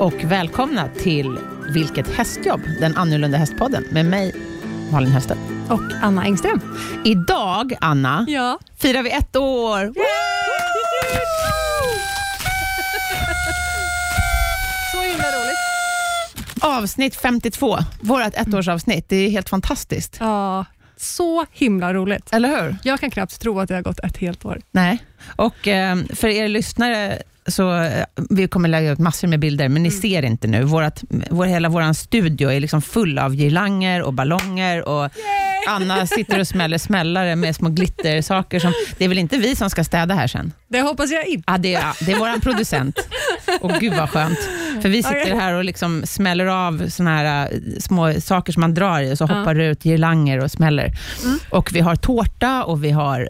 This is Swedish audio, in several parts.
och välkomna till Vilket hästjobb? Den annorlunda hästpodden med mig, Malin Hästet. Och Anna Engström. Idag, Anna, Ja. firar vi ett år. Så himla roligt. Avsnitt 52, vårt ettårsavsnitt. Det är helt fantastiskt. Ja, så himla roligt. Eller hur? Jag kan knappt tro att det har gått ett helt år. Nej. Och eh, för er lyssnare, så eh, vi kommer lägga ut massor med bilder, men ni ser inte nu. Vårat, vår, hela vår studio är liksom full av girlanger och ballonger och Anna sitter och smäller smällare med små glittersaker. Som, det är väl inte vi som ska städa här sen? Det hoppas jag inte. Ja, det, är, det är vår producent. Och gud vad skönt. För vi sitter här och liksom smäller av såna här äh, små saker som man drar i och så hoppar det ut girlanger och smäller. Och vi har tårta och vi har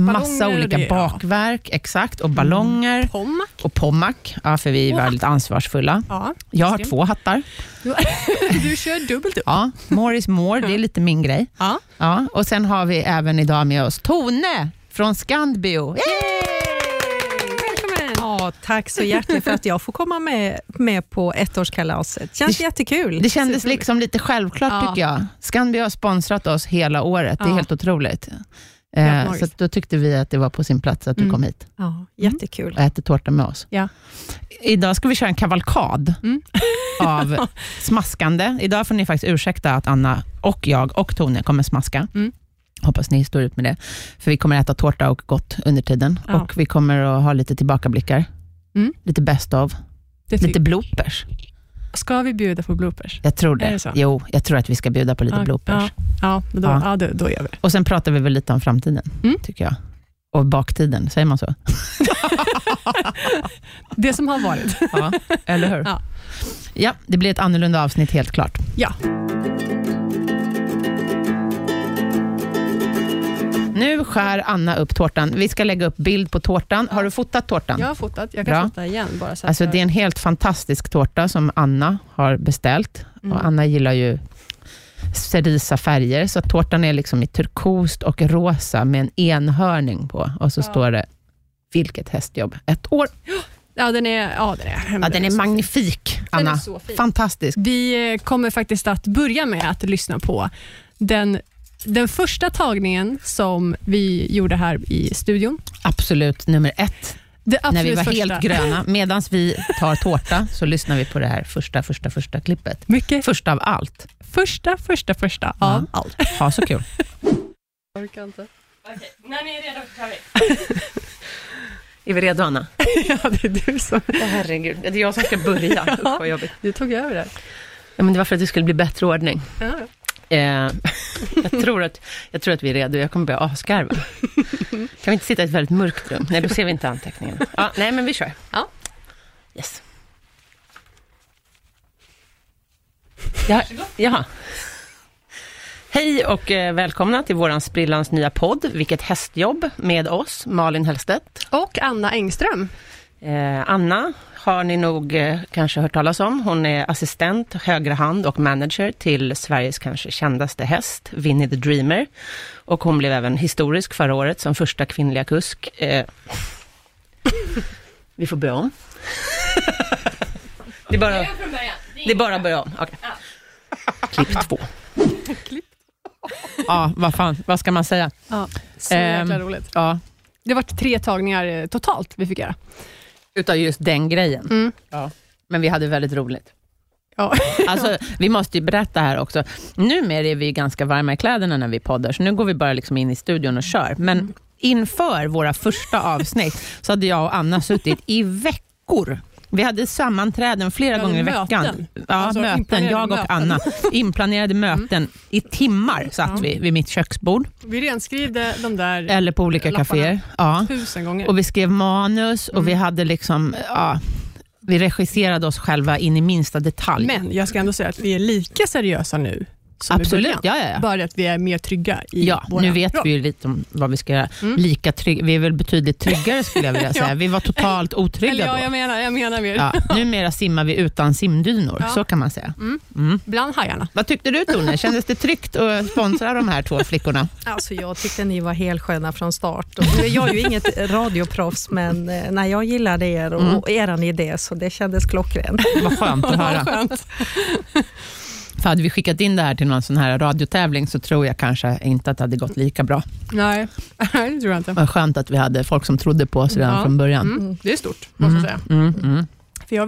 massa Ballonger olika det, ja. bakverk, exakt, och ballonger Pommac. och pommac, ja, för vi är väldigt ansvarsfulla. Ja. Jag har två hattar. Du, du kör dubbelt upp. Ja, more is more, det är lite min grej. Ja. Ja, och sen har vi även idag med oss Tone från Scandbio. Välkommen. Ja, tack så hjärtligt för att jag får komma med, med på ettårskalaset. Känns Det- jättekul. Det kändes liksom lite självklart Ja. tycker jag. Scandia har sponsrat oss hela året. Det är Ja. helt otroligt. Eh, så då tyckte vi att det var på sin plats att du Mm. kom hit Ja, jättekul. och äter tårta med oss. Ja. Idag ska vi köra en kavalkad Mm. av smaskande. Idag får ni faktiskt ursäkta att Anna och jag och Tone kommer smaska. Mm. Hoppas ni står ut med det. För vi kommer äta tårta och gott under tiden. Ja. Och vi kommer att ha lite tillbakablickar. Mm. Lite best of. Lite bloopers. Ska vi bjuda på bloopers? Jag tror det. Det? Jo, jag tror att vi ska bjuda på lite Ja, bloopers. Ja, men då, Ja. ja. då, då gör vi. Och sen pratar vi väl lite om framtiden, Mm. tycker jag. Och baktiden, säger man så? Det som har varit. Ja, eller hur? Ja. ja, det blir ett annorlunda avsnitt helt klart. Ja. Nu skär Anna upp tårtan. Vi ska lägga upp bild på tårtan. Har du fotat tårtan? Jag har fotat. Jag kan Bra. fota igen. Bara så Alltså, det är en helt fantastisk tårta som Anna har beställt. Mm. Och Anna gillar ju cerisa färger, så tårtan är liksom i turkost och rosa med en enhörning på. Och så Ja. står det, vilket hästjobb. Ett år. ja, den är, ja, den är, Ja, den är så magnifik, fin. Den Anna. är. Fantastisk. Vi eh, kommer faktiskt att börja med att lyssna på den, den första tagningen som vi gjorde här i studion. Absolut nummer ett, Det när vi var första. helt gröna. Medan vi tar tårta så lyssnar vi på det här första, första, första klippet. Mycket Första av allt. första, första, första Ja. av allt. Ha så kul. Orkar inte. Okej, när ni är redo kör vi. Är vi redo, Anna? ja, det är du som... Åh, herregud, det är jag som ska börja. Usch, vad jobbigt. Du tog över det. Ja, men det var för att det skulle bli bättre ordning. Ja. Eh, jag, tror att, jag tror att vi är redo. Jag kommer börja asgarva. Kan vi inte sitta i ett väldigt mörkt rum? Nej, då ser vi inte anteckningarna. Ja, nej, men vi kör. Ja. Yes. Ja, jaha. Hej och eh, välkomna till våran sprillans nya podd, Vilket hästjobb, med oss, Malin Hellstedt. Och Anna Engström. Eh, Anna har ni nog eh, kanske hört talas om. Hon är assistent, högra hand och manager till Sveriges kanske kändaste häst, Winnie the Dreamer. Och hon blev även historisk förra året som första kvinnliga kusk. Eh, vi får börja om. det är bara, det är bara att börja om. Okej. Klipp två. Klipp. Ja, vad fan, vad ska man säga? Ja, så Ehm. jäkla roligt. Ja, Det var tre tagningar eh, totalt vi fick göra. Utav just den grejen. Mm. Ja. Men vi hade väldigt roligt. Ja. Alltså, vi måste ju berätta här också. Numera är vi ganska varma i kläderna när vi poddar, så nu går vi bara liksom in i studion och kör. Men inför våra första avsnitt så hade jag och Anna suttit i veckor. Vi hade sammanträden flera Ja, gånger i möten. veckan. Ja, Alltså, möten. Jag och möten. Mm. Anna. Inplanerade möten. I timmar satt Ja. vi vid mitt köksbord, Vi renskrivde de där eller på olika kaféer. Ja. tusen gånger. Och vi skrev manus och vi hade liksom, ja, vi regisserade oss själva in i minsta detalj. Men jag ska ändå säga att vi är lika seriösa nu som i Absolut, början. ja, ja, ja. Bara att vi är mer trygga i Ja, våra nu vet roll. vi ju lite om vad vi ska göra. Mm. Lika trygg, vi är väl betydligt tryggare skulle jag vilja säga. Ja. Vi var totalt otrygga Eller ja, då. jag menar, jag menar mer. Ja, numera simmar vi utan simdynor, Ja. så kan man säga. Mm. Mm. Bland hajarna. Vad tyckte du Tone? Kändes det tryggt att sponsra de här två flickorna? Alltså, jag tyckte ni var helt sköna från start. Och nu är jag ju inget radioproffs, men eh, nej, jag gillade er och, Mm. och er idé, så det kändes klockrent. Vad skönt att höra. Skönt. För hade vi skickat in det här till någon sån här radiotävling så tror jag kanske inte att det hade gått lika bra. Nej, det tror jag inte. Vad skönt att vi hade folk som trodde på oss redan Ja. från början. Mm. Det är stort, måste jag säga. Mm, mm.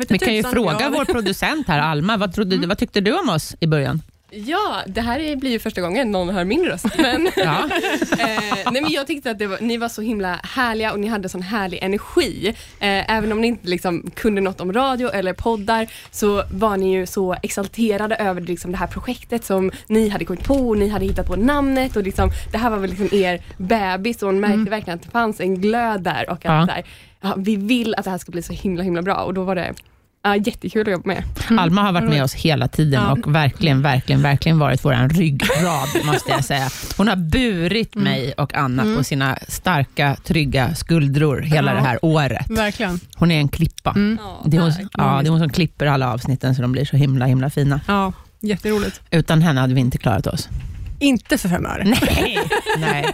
Vi kan ju fråga vår producent här, Alma, vad, trodde du, vad tyckte du om oss i början? Ja, det här är- blir ju första gången någon hör min röst. Men, Ja. eh, nej, men jag tyckte att var, ni var så himla härliga och ni hade sån härlig energi. Eh, även om ni inte liksom, kunde något om radio eller poddar så var ni ju så exalterade över liksom, det här projektet som ni hade kommit på och ni hade hittat på namnet. Och liksom, det här var väl liksom er bebis och hon märkte verkligen att det fanns en glöd där. Och att Ja. här, ja, vi vill att det här ska bli så himla himla bra och då var det ja, jättekul att jobba med. Alma har varit med oss hela tiden Ja. och verkligen, verkligen, verkligen varit vår ryggrad, måste jag säga. Hon har burit mig och Anna på sina starka, trygga skuldror hela Ja. det här året. Verkligen. Hon är en klippa. Mm. Det, är hon, ja, det är hon som klipper alla avsnitten så de blir så himla, himla fina. Ja, jätteroligt. Utan henne hade vi inte klarat oss. Inte för fem öre. Nej. Nej.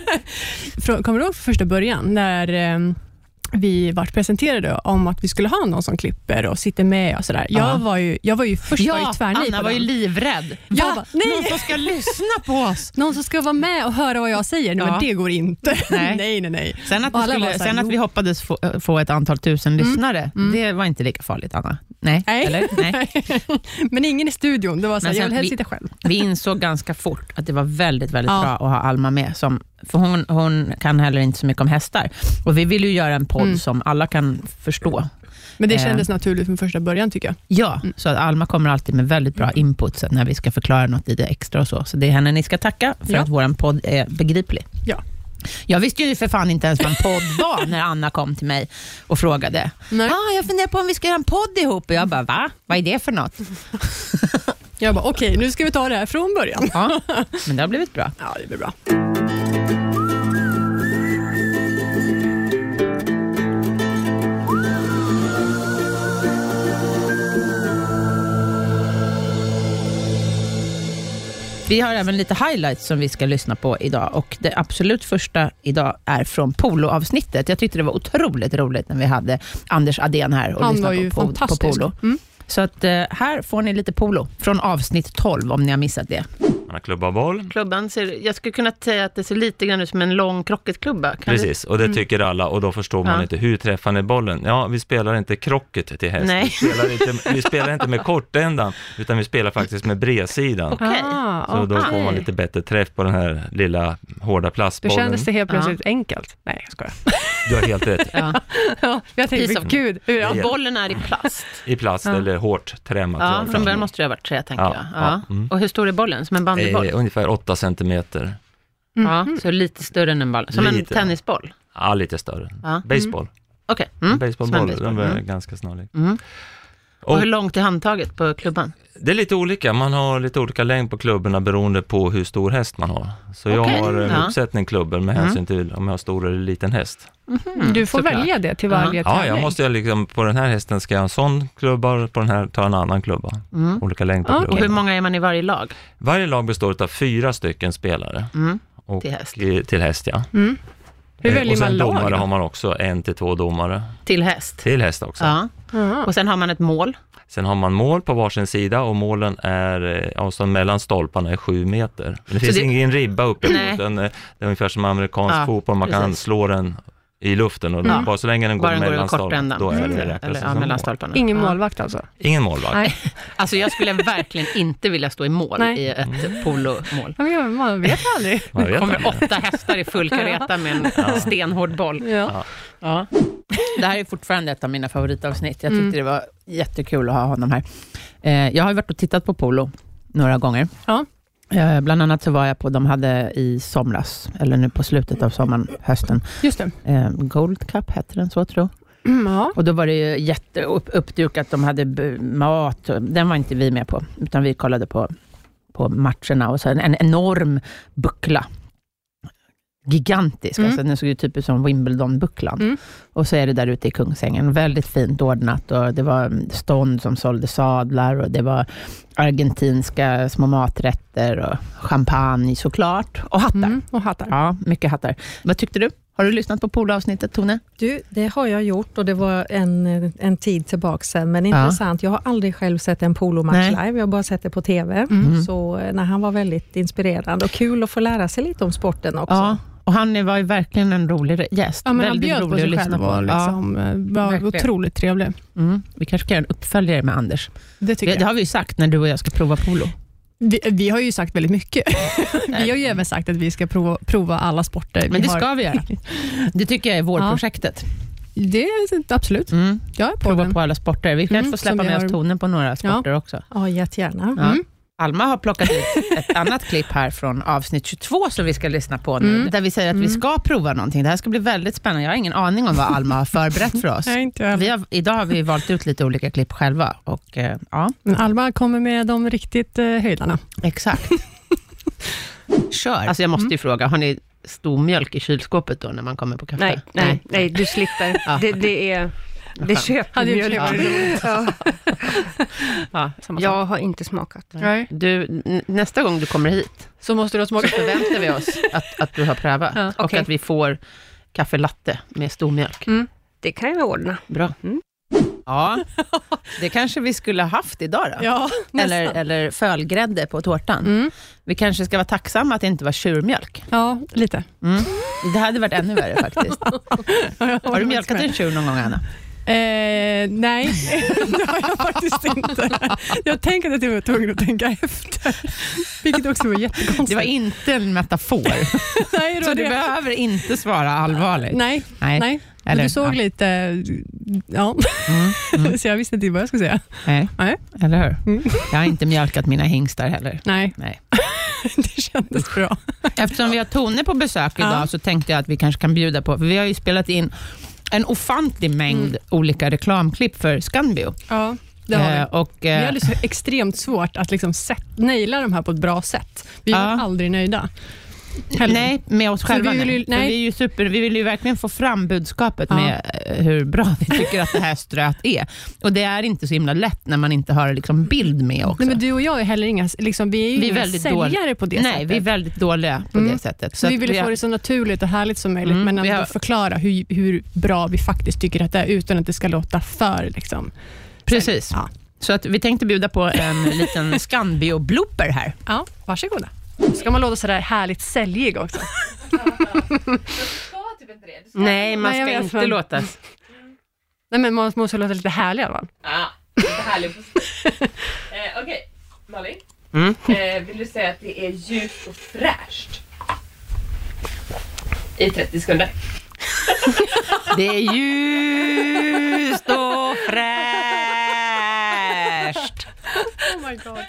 Kommer du ihåg första början när eh, vi vart presenterade om att vi skulle ha någon som klipper och sitter med och sådär. Ja. Jag var ju, jag var ju först var ju Ja, tvärnej Anna på var ju den. livrädd. Jag Va? bara. Någon som ska lyssna på oss. Någon som ska vara med och höra vad jag säger. Nej, Ja. men det går inte. Nej. nej, nej. nej. Sen att, skulle, så här, sen att vi hoppades få, få ett antal tusen lyssnare, Mm. det var inte lika farligt, Anna. Nej, Nej. eller? Nej. men ingen i studion. Det var så jag vill helst vi- sitta själv. Vi insåg ganska fort att det var väldigt, väldigt Ja. bra att ha Alma med. Som, för hon, hon kan heller inte så mycket om hästar. Och vi vill ju göra en podd Mm. som alla kan förstå. Men det Eh. kändes naturligt från första början tycker jag. Ja, Mm. så att Alma kommer alltid med väldigt bra input sen när vi ska förklara något lite extra och så. Så det är henne ni ska tacka för Ja. att vår podd är begriplig. Ja. Jag visste ju för fan inte ens vad en podd var när Anna kom till mig och frågade. Nej. Ah, jag funderar på om vi ska göra en podd ihop. Och jag bara, va? Vad är det för något? Jag bara, okej, nu ska vi ta det här från början. Ja, men det har blivit bra. Ja, det blir bra. Vi har även lite highlights som vi ska lyssna på idag och det absolut första idag är från poloavsnittet. Jag tyckte det var otroligt roligt när vi hade Anders Adén här och Han var lyssnade ju på, på, på polo. Mm. Så att, eh, här får ni lite polo från avsnitt 12 om ni har missat det. Man har klubba och boll. Klubban ser, jag skulle kunna säga att det ser lite grann ut som en lång krocketklubba. Kan Precis, och det tycker alla och då förstår man Ja. inte, hur träffar ni bollen? Ja, vi spelar inte krocket till häst. Nej. Vi, spelar inte, vi spelar inte med kortändan, utan vi spelar faktiskt med bredsidan. Okej. Ah, Så då får man lite bättre träff på den här lilla hårda Då plastbollen. kändes det helt plötsligt enkelt. Nej, jag skojar. Du har helt rätt. Ja. Ja, jag tänkte, gud. hur- Ja. Ja. Bollen är i plast. I plast Ja. eller hårt trämaterial. Ja, från början måste det ha varit trä, tänker Ja, jag. ja, Ja. mm. Och hur stor är bollen? Som en bandyboll? eh, ungefär 8 centimeter. Ja, så lite större än en boll. Som en Lite. tennisboll? Ja, lite större. Ja. Baseball. Okej. Mm. Baseballboll, en de baseball. är Mm. ganska snarlik. Mm. Och Och hur långt är handtaget på klubban? det är lite olika, man har lite olika längd på klubborna beroende på hur stor häst man har. Så jag Okej, har en ja. uppsättning klubbor med Mm. hänsyn till om jag har stor eller liten häst. Du får såklart. välja det till varje Ja, tävling. jag måste jag liksom, på den här hästen ska jag ha en sån klubba, på den här tar jag en annan klubba. Mm. Olika längd på Ja, Och klubborna. hur många är man i varje lag? Varje lag består av fyra stycken spelare. Mm. Och, Till häst. eh, Till häst, ja. Mm. Hur Eh, väljer och sen man lag domare då? har man också, en till två domare. Till häst? Till häst också. Ja. Ja. Och sen har man ett mål? Sen har man mål på varsin sida och målen är, eh, avstånd mellan stolparna är sju meter. Men det finns det- ingen ribba uppe utan eh, det är ungefär som amerikansk Ja, fotboll, man kan precis. slå den i luften och Ja. bara så länge den går den mellan stolparna, då är det Mm. räknas Eller, det ja, mellan stolparna? Ingen ja. målvakt alltså? Ingen målvakt. Nej. Alltså jag skulle verkligen inte vilja stå i mål Nej. i ett polomål. Ja, men Man vet aldrig. Man Det vet kommer aldrig. åtta hästar i full kareta med en stenhård boll. Ja. Ja. Det här är fortfarande ett av mina favoritavsnitt. Jag tyckte Mm. det var jättekul att ha honom här. Eh, jag har varit och tittat på polo några gånger. Ja. Eh, bland annat så var jag på, de hade i somras, eller nu på slutet av sommaren, hösten, Just det. eh, Gold Cup hette den så tror jag. Mm, ja. Och då var det ju jätte upp, uppdukat, de hade mat, den var inte vi med på, utan vi kollade på, på matcherna och så en, en enorm buckla. Gigantisk, Mm. alltså, den såg ju typ ut som Wimbledon-bucklan. Mm. Och så är det där ute i Kungsängen, väldigt fint ordnat och det var stånd som sålde sadlar och det var argentinska små maträtter och champagne såklart. Och hattar. Mm, och hattar. Ja, mycket hattar. Vad tyckte du? Har du lyssnat på polavsnittet, Tone? Du, det har jag gjort och det var en, en tid tillbaka sedan, men Ja. intressant. Jag har aldrig själv sett en polomatch Nej. live, jag har bara sett det på TV. Mm. Så eh, när han var väldigt inspirerande och kul att få lära sig lite om sporten också. Ja, och han var ju verkligen en rolig gäst. Ja, men han Väldigt bjöd på sig själv och liksom, eh, var verkligen. otroligt trevlig. Ja. Mm. Vi kanske ska göra en uppföljare med Anders. Det tycker Det, jag. det har vi ju sagt när du och jag ska prova polo. Vi, vi har ju sagt väldigt mycket. vi har ju även sagt att vi ska prova, prova alla sporter. Men det har. ska vi göra. Det tycker jag är vårprojektet. Det är absolut. Mm. Jag är på Prova den. på alla sporter. Vi kanske Mm, får släppa med har- oss tonen på några sporter också. Ja, jättegärna. Ja. Mm. Alma har plockat ut ett annat klipp här från avsnitt 22 som vi ska lyssna på nu, Mm. där vi säger att vi ska prova någonting. Det här ska bli väldigt spännande. Jag har ingen aning om vad Alma har förberett för oss. Nej, inte jag. Vi har, idag har vi valt ut lite olika klipp själva. Och, eh, ja, Men Alma kommer med de riktigt eh, höjdarna. exakt. Kör. Alltså jag måste ju fråga, har ni stormjölk i kylskåpet då när man kommer på kaffe? Nej, nej, nej, du slipper. Ja. Det, det är... Det köper mjölk. Ja. Ja. Samma sak. Jag har inte smakat. Nej. Du, nästa gång du kommer hit Så måste du ha så smakat. förväntar vi oss att, att du har prövat Ja, och okej. att vi får kaffe latte med stormjölk. Det kan jag ordna. Bra. Mm. Ja, det kanske vi skulle ha haft idag då. Ja, eller, eller fölgrädde på tårtan. Mm. Vi kanske ska vara tacksamma att det inte var tjurmjölk. Ja, lite. Mm. Det hade varit ännu värre faktiskt. Har du mjölkat en tjur någon gång, Anna? Eh, nej, det har jag faktiskt inte. Jag tänker att jag var tvungen att tänka efter, vilket också var jättekonstigt. Det var inte en metafor, nej, så du det. behöver inte svara allvarligt. Nej, Nej. nej. Men Eller, du såg ja. lite, ja, Mm, mm, så jag visste inte vad jag skulle säga. nej. Nej. Eller hur? Mm. Jag har inte mjölkat mina hingstar heller. Nej, Nej. det kändes bra. Eftersom vi har Tone på besök idag Ja. så tänkte jag att vi kanske kan bjuda på, för vi har ju spelat in en ofantlig mängd Mm. olika reklamklipp för Scanbio. Ja, det har Eh, vi. och, Vi eh, hade så extremt svårt att liksom set, naila de här på ett bra sätt. Vi Ja. var aldrig nöjda. Heller. Nej, med oss själva. vi vill ju- nej. Nej. vi, är ju super, vi vill ju verkligen få fram budskapet Ja. med eh, hur bra vi tycker att det här ströt är. Och det är inte så himla lätt när man inte har liksom bild med också. Nej, men du och jag är heller inga, liksom, vi är ju Vi är väldigt säljare dåliga. på det Nej, sättet. vi är väldigt dåliga på Mm. det sättet. Så vi att ville vi få har- det så naturligt och härligt som möjligt, Mm, men ändå har- förklara hur, hur bra vi faktiskt tycker att det är, utan att det ska låta för... Liksom. Precis. Ja. Så att vi tänkte bjuda på en liten Scanbio-blooper här. ja, varsågoda. Ska man låta sådär härligt säljig också? Nej, man Nej, ska inte men- låta... Nej, men man måste låta lite härlig i alla fall. Ja, lite härlig eh, Okej, Malin. Mm. Eh, vill du säga att det är ljust och fräscht? I 30 sekunder. Det är ljust och fräscht. Oh my god.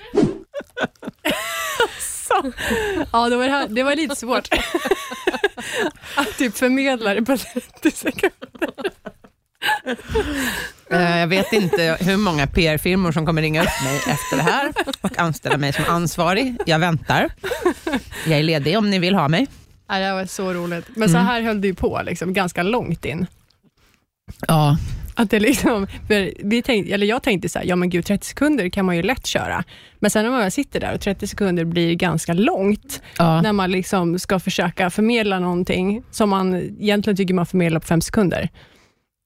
Så. Ja, det var, det, här, det var lite svårt. Att typ förmedla det på 30 sekunder. Eh, Jag vet inte hur många PR-firmor som kommer ringa upp mig efter det här och anställa mig som ansvarig. Jag väntar. Jag är ledig om ni vill ha mig. Ja, det här var så roligt. Men så här höll det ju på, liksom, ganska långt in. Ja, Att det liksom, vi tänkte, eller jag tänkte så här, ja men gud 30 sekunder kan man ju lätt köra. Men sen när man sitter där och 30 sekunder blir ganska långt, ja. när man liksom ska försöka förmedla någonting som man egentligen tycker man förmedlar på fem sekunder.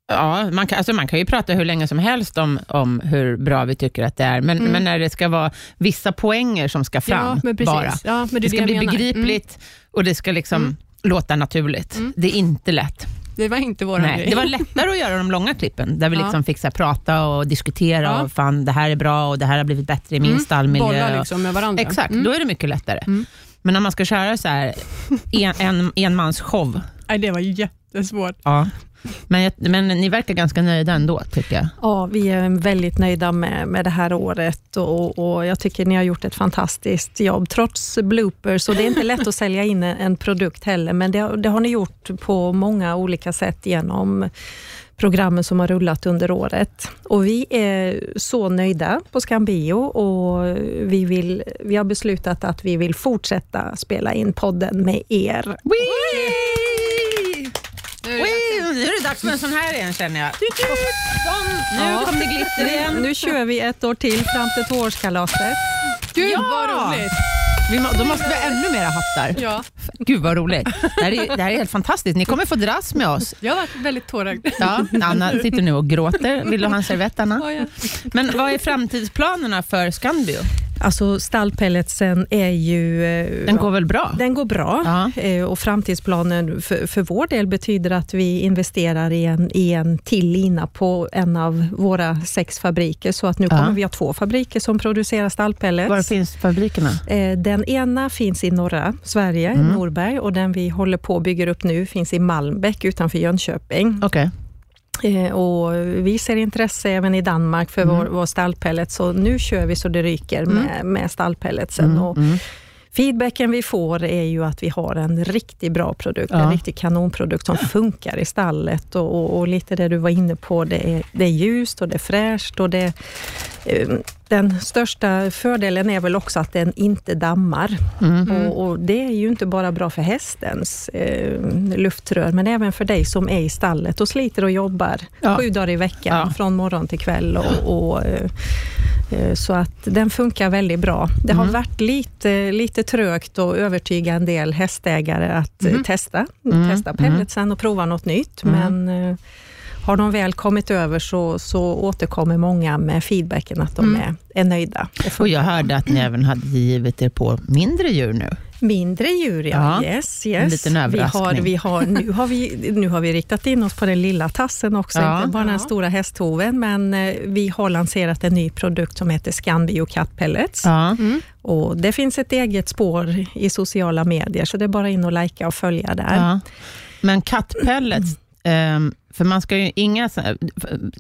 ja man, kan, alltså man kan ju prata hur länge som helst om, om hur bra vi tycker att det är, men, Mm. men när det ska vara vissa poänger som ska fram ja, bara. Ja, det, Det ska bli menar. begripligt och det ska liksom Mm. låta naturligt. Mm. Det är inte lätt. Det var inte vår Nej, grej. det var lättare att göra de långa klippen, där vi Ja. liksom fick så här, prata och diskutera Ja. och fan, det här är bra och det här har blivit bättre i min Mm. stallmiljö. Bolla liksom med varandra. Exakt, Mm. då är det mycket lättare. Mm. Men när man ska köra så här, en, en, enmans show, Nej, det var jättesvårt. ja, Men, jag- men ni verkar ganska nöjda ändå, tycker jag. Ja, vi är väldigt nöjda med, med det här året och, och jag tycker ni har gjort ett fantastiskt jobb, trots bloopers. Och det är inte lätt att sälja in en, en produkt heller, men det, det har ni gjort på många olika sätt genom programmen som har rullat under året. Och vi är så nöjda på Scambio och vi, vill, vi har beslutat att vi vill fortsätta spela in podden med er. Wee! Wee! Nu är det dags med en sån här igen känner jag. Sån. Nu Ja. kom det glitter igen. Nu kör vi ett år till fram till tvåårskalaset. Gud Ja! vad roligt! Vi må, då måste vi ha ännu mera hattar. Ja, Gud vad roligt. Det här, är, det här är helt fantastiskt. Ni kommer få dras med oss. jag har varit väldigt tårögd. Ja, Anna sitter nu och gråter. Vill du ha en servett Anna? Ja, ja. Men vad är framtidsplanerna för Scanbio? Alltså stallpelletsen är ju... eh, Den går väl bra? Den går bra eh, och framtidsplanen för, för vår del betyder att vi investerar i en, i en till lina på en av våra sex fabriker. Så att nu Ja. kommer vi ha två fabriker som producerar stallpellets. Var finns fabrikerna? Eh, Den ena finns i norra Sverige, Mm. Norberg, och den vi håller på och bygger upp nu finns i Malmbäck utanför Jönköping. Okej. Eh, Och vi ser intresse även i Danmark för Mm. vår, vår stallpellet, så nu kör vi så det ryker med, med stallpelletsen. Mm, Och mm. Feedbacken vi får är ju att vi har en riktigt bra produkt, Ja. en riktig kanonprodukt som funkar i stallet och, och, och lite det du var inne på, det är, det är ljust och det är fräscht och det den största fördelen är väl också att den inte dammar. Mm. Och, och Det är ju inte bara bra för hästens eh, luftrör, men även för dig som är i stallet och sliter och jobbar Ja. sju dagar i veckan, Ja. från morgon till kväll. Och, och, eh, eh, så att den funkar väldigt bra. Det har Mm. varit lite, lite trögt att övertyga en del hästägare att eh, Mm. testa, Mm. testa pelletsen och prova något nytt. Mm. Men eh, har de väl kommit över så, så återkommer många med feedbacken att de Mm. är, är nöjda. Och funkar. jag hörde att ni även hade givit er på mindre djur nu. Mindre djur, ja. Ja, Yes, en yes. liten vi har, överraskning. vi har, nu, har vi, nu har vi riktat in oss på den lilla tassen också, Ja. inte bara den Ja. stora hästhoven, men eh, vi har lanserat en ny produkt som heter Scanbio Cat Pellets. Ja. Mm. Och det finns ett eget spår i sociala medier, så det är bara in och likea och följa där. Men kattpellets, ehm, för man ska ju inga,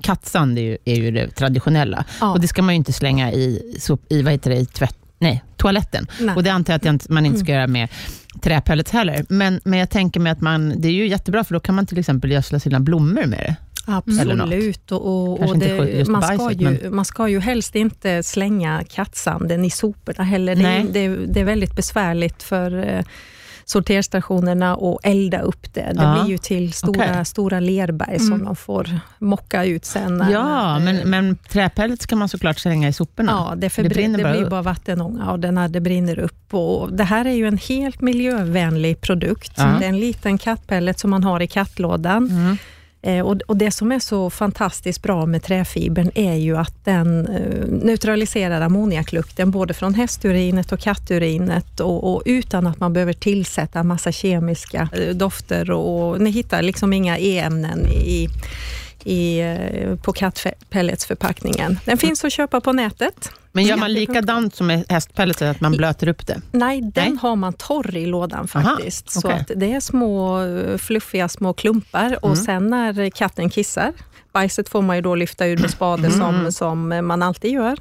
kattsand är ju, är ju det traditionella. Ja. Och det ska man ju inte slänga i, sop, i, vad heter det, i tvätt, nej, toaletten. Nej. Och det antar jag att man inte ska göra med träpellets heller. Men, men jag tänker mig att man, det är ju jättebra, för då kan man till exempel gödsla sina blommor med det. Absolut. Och, och, det, man, ska bajset, ju, man ska ju helst inte slänga kattsanden i soporna heller. Det det, det är väldigt besvärligt för eh, sorterstationerna att elda upp det. Det Ja. blir ju till stora, Okej. stora lerberg som Mm. de får mocka ut sen. Ja, men, men träpellets kan man såklart slänga i soporna. Ja, det, Det det, brinner bara blir upp. bara vattenånga och den här, det brinner upp. Och det här är ju en helt miljövänlig produkt. Ja. Det är en liten kattpellet som man har i kattlådan. Mm. Eh, och, Det som är så fantastiskt bra med träfibern är ju att den eh, neutraliserar ammoniaklukten både från hästurinet och katturinet och, och utan att man behöver tillsätta massa kemiska eh, dofter. Och, och ni hittar liksom inga e-ämnen i, i, eh, på kattpelletsförpackningen. Den finns att köpa på nätet. Men gör man likadant som med hästpellets, att man blöter upp det? Nej, den Nej. har man torr i lådan Aha, faktiskt. Så att det är små eh, fluffiga små klumpar och Mm. sen när katten kissar, bajset får man ju då lyfta ur med spade Mm. som, som man alltid gör.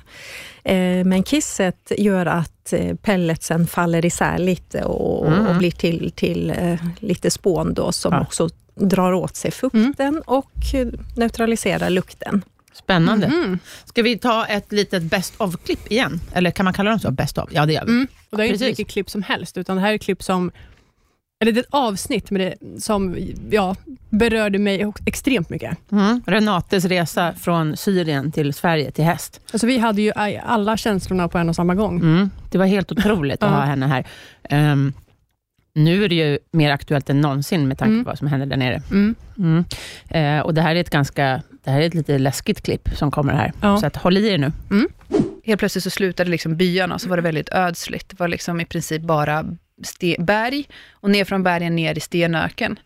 Eh, Men kisset gör att eh, pelletsen faller isär lite och, Mm. och blir till, till eh, lite spån då som Ja. också drar åt sig fukten och eh, neutraliserar lukten. Spännande. Mhm. Ska vi ta ett litet best of-klipp igen? Eller kan man kalla dem så? Best of? Ja, det gör vi. Mm. Och det är inte vilket klipp som helst, utan det här är klipp som eller det är ett avsnitt med det, som ja, berörde mig extremt mycket. Mm. Renates resa från Syrien till Sverige till häst. Alltså, vi hade ju alla känslorna på en och samma gång. Mm. Det var helt otroligt att ha henne här. Ehm, nu är det ju mer aktuellt än någonsin med tanke Mm. på vad som hände där nere. Mm. Mm. Eh, och det här är ett ganska, det här är ett lite läskigt klipp som kommer här. Ja. Så att, håll i er nu. Helt plötsligt så slutade liksom byarna, så var det väldigt ödsligt. Det var liksom i princip bara berg och ner från bergen ner i stenöken.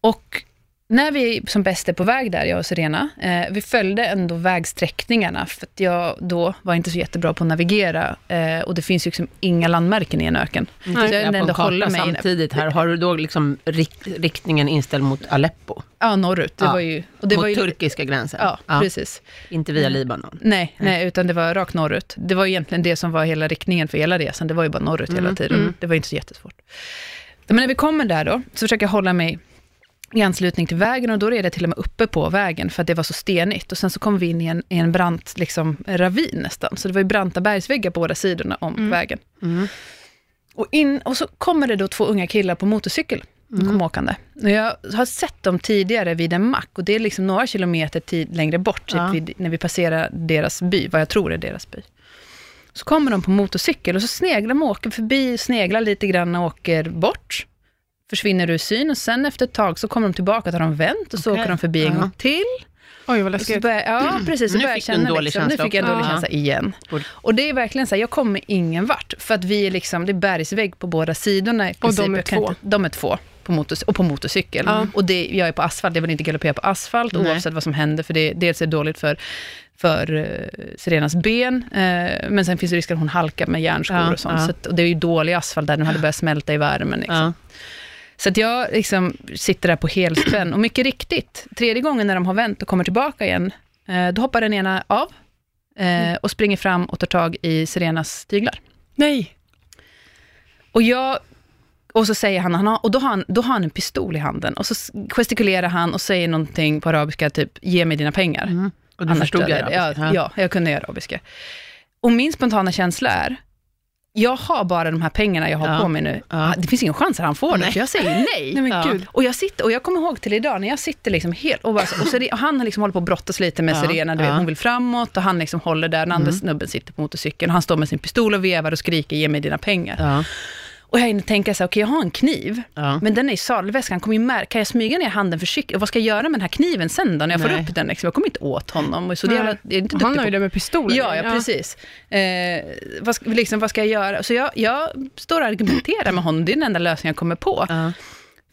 Och när vi som bäst är på väg där, jag och Serena, eh, vi följde ändå vägsträckningarna, för att jag då var inte så jättebra på att navigera, eh, och det finns ju liksom inga landmärken i en öken. Nej, Så jag ändå karta mig- samtidigt här. Har du då liksom rikt, riktningen inställd mot Aleppo? Ja, norrut. Det Ja. var ju... Och det mot var ju turkiska gränsen? Ja, precis. Inte via Libanon? Nej, nej, utan det var rakt norrut. Det var egentligen det som var hela riktningen för hela resan. Det var ju bara norrut hela tiden. Det var inte så jättesvårt. Men när vi kommer där då, så försöker jag hålla mig i anslutning till vägen och då är det till och med uppe på vägen för att det var så stenigt. Och sen så kom vi in i en, i en brant liksom, ravin nästan. Så det var ju branta bergsväggar på båda sidorna om vägen. Och, in, och så kommer det då två unga killar på motorcykel. De kom åkande. Och jag har sett dem tidigare vid en mack och det är liksom några kilometer tid längre bort, typ Ja. vid, när vi passerar deras by, vad jag tror är deras by. Så kommer de på motorcykel och så sneglar de, åker förbi, sneglar lite grann och åker bort. Försvinner ur syn och sen efter ett tag så kommer de tillbaka och har de vänt och så Okej. åker de förbi en gång till. Oj, vad Och så läskigt. börjar, ja, precis. Så Nu fick du en känna dålig liksom, känsla Nu fick jag en dålig Ja. känsla igen. Och det är verkligen så här, jag kommer ingen vart. För att vi är liksom, det är bergsvägg på båda sidorna i princip. de är två. Inte, de är två. På motor, och på motorcykel. Ja. Och det, jag är på asfalt, jag vill inte galoppera på asfalt Nej. oavsett vad som händer. För det, dels är det dåligt för, för uh, Sirenas ben, eh, men sen finns det risk att hon halkar med järnskor Ja, och sånt. ja. Så att, och det är ju dålig asfalt där, den hade börjat smälta i värmen. Liksom. Så att jag liksom sitter där på helspänn. Och mycket riktigt, tredje gången när de har vänt och kommer tillbaka igen, eh, då hoppar den ena av eh, och springer fram och tar tag i Sirenas tyglar. Nej. Och jag och så säger han, han har, och då har han, då har han en pistol i handen, och så gestikulerar han och säger någonting på arabiska, typ ge mig dina pengar. Mm. Och du Annars förstod jag dig. ja, ja, jag kunde arabiska. Och min spontana känsla är, jag har bara de här pengarna jag har Ja. på mig nu. Ja. Det finns ingen chans att han får det, Nej. så jag säger nej. Nej men Ja. gud. Och jag, sitter, och jag kommer ihåg till idag, när jag sitter liksom helt... Och, bara, och, Sire- och han liksom håller på att brottas lite med Serena, du vet, hon vill framåt och han liksom håller där, den andra Mm. snubben sitter på motorcykeln och han står med sin pistol och vevar och skriker ge mig dina pengar. Ja. Och jag hinner tänka så här, okej jag har en kniv, Ja. men den är i sadelväskan, kommer ju märka, kan jag smyga ner handen försiktigt? Och vad ska jag göra med den här kniven sen då, när jag får Nej. upp den? Liksom? Jag kommer inte åt honom. Så det jävla, jag är inte han har ju det med pistolen. Ja, ja, precis. Eh, vad, ska, liksom, vad ska jag göra? Så jag, jag står och argumenterar med honom, det är den enda lösningen jag kommer på. Ja.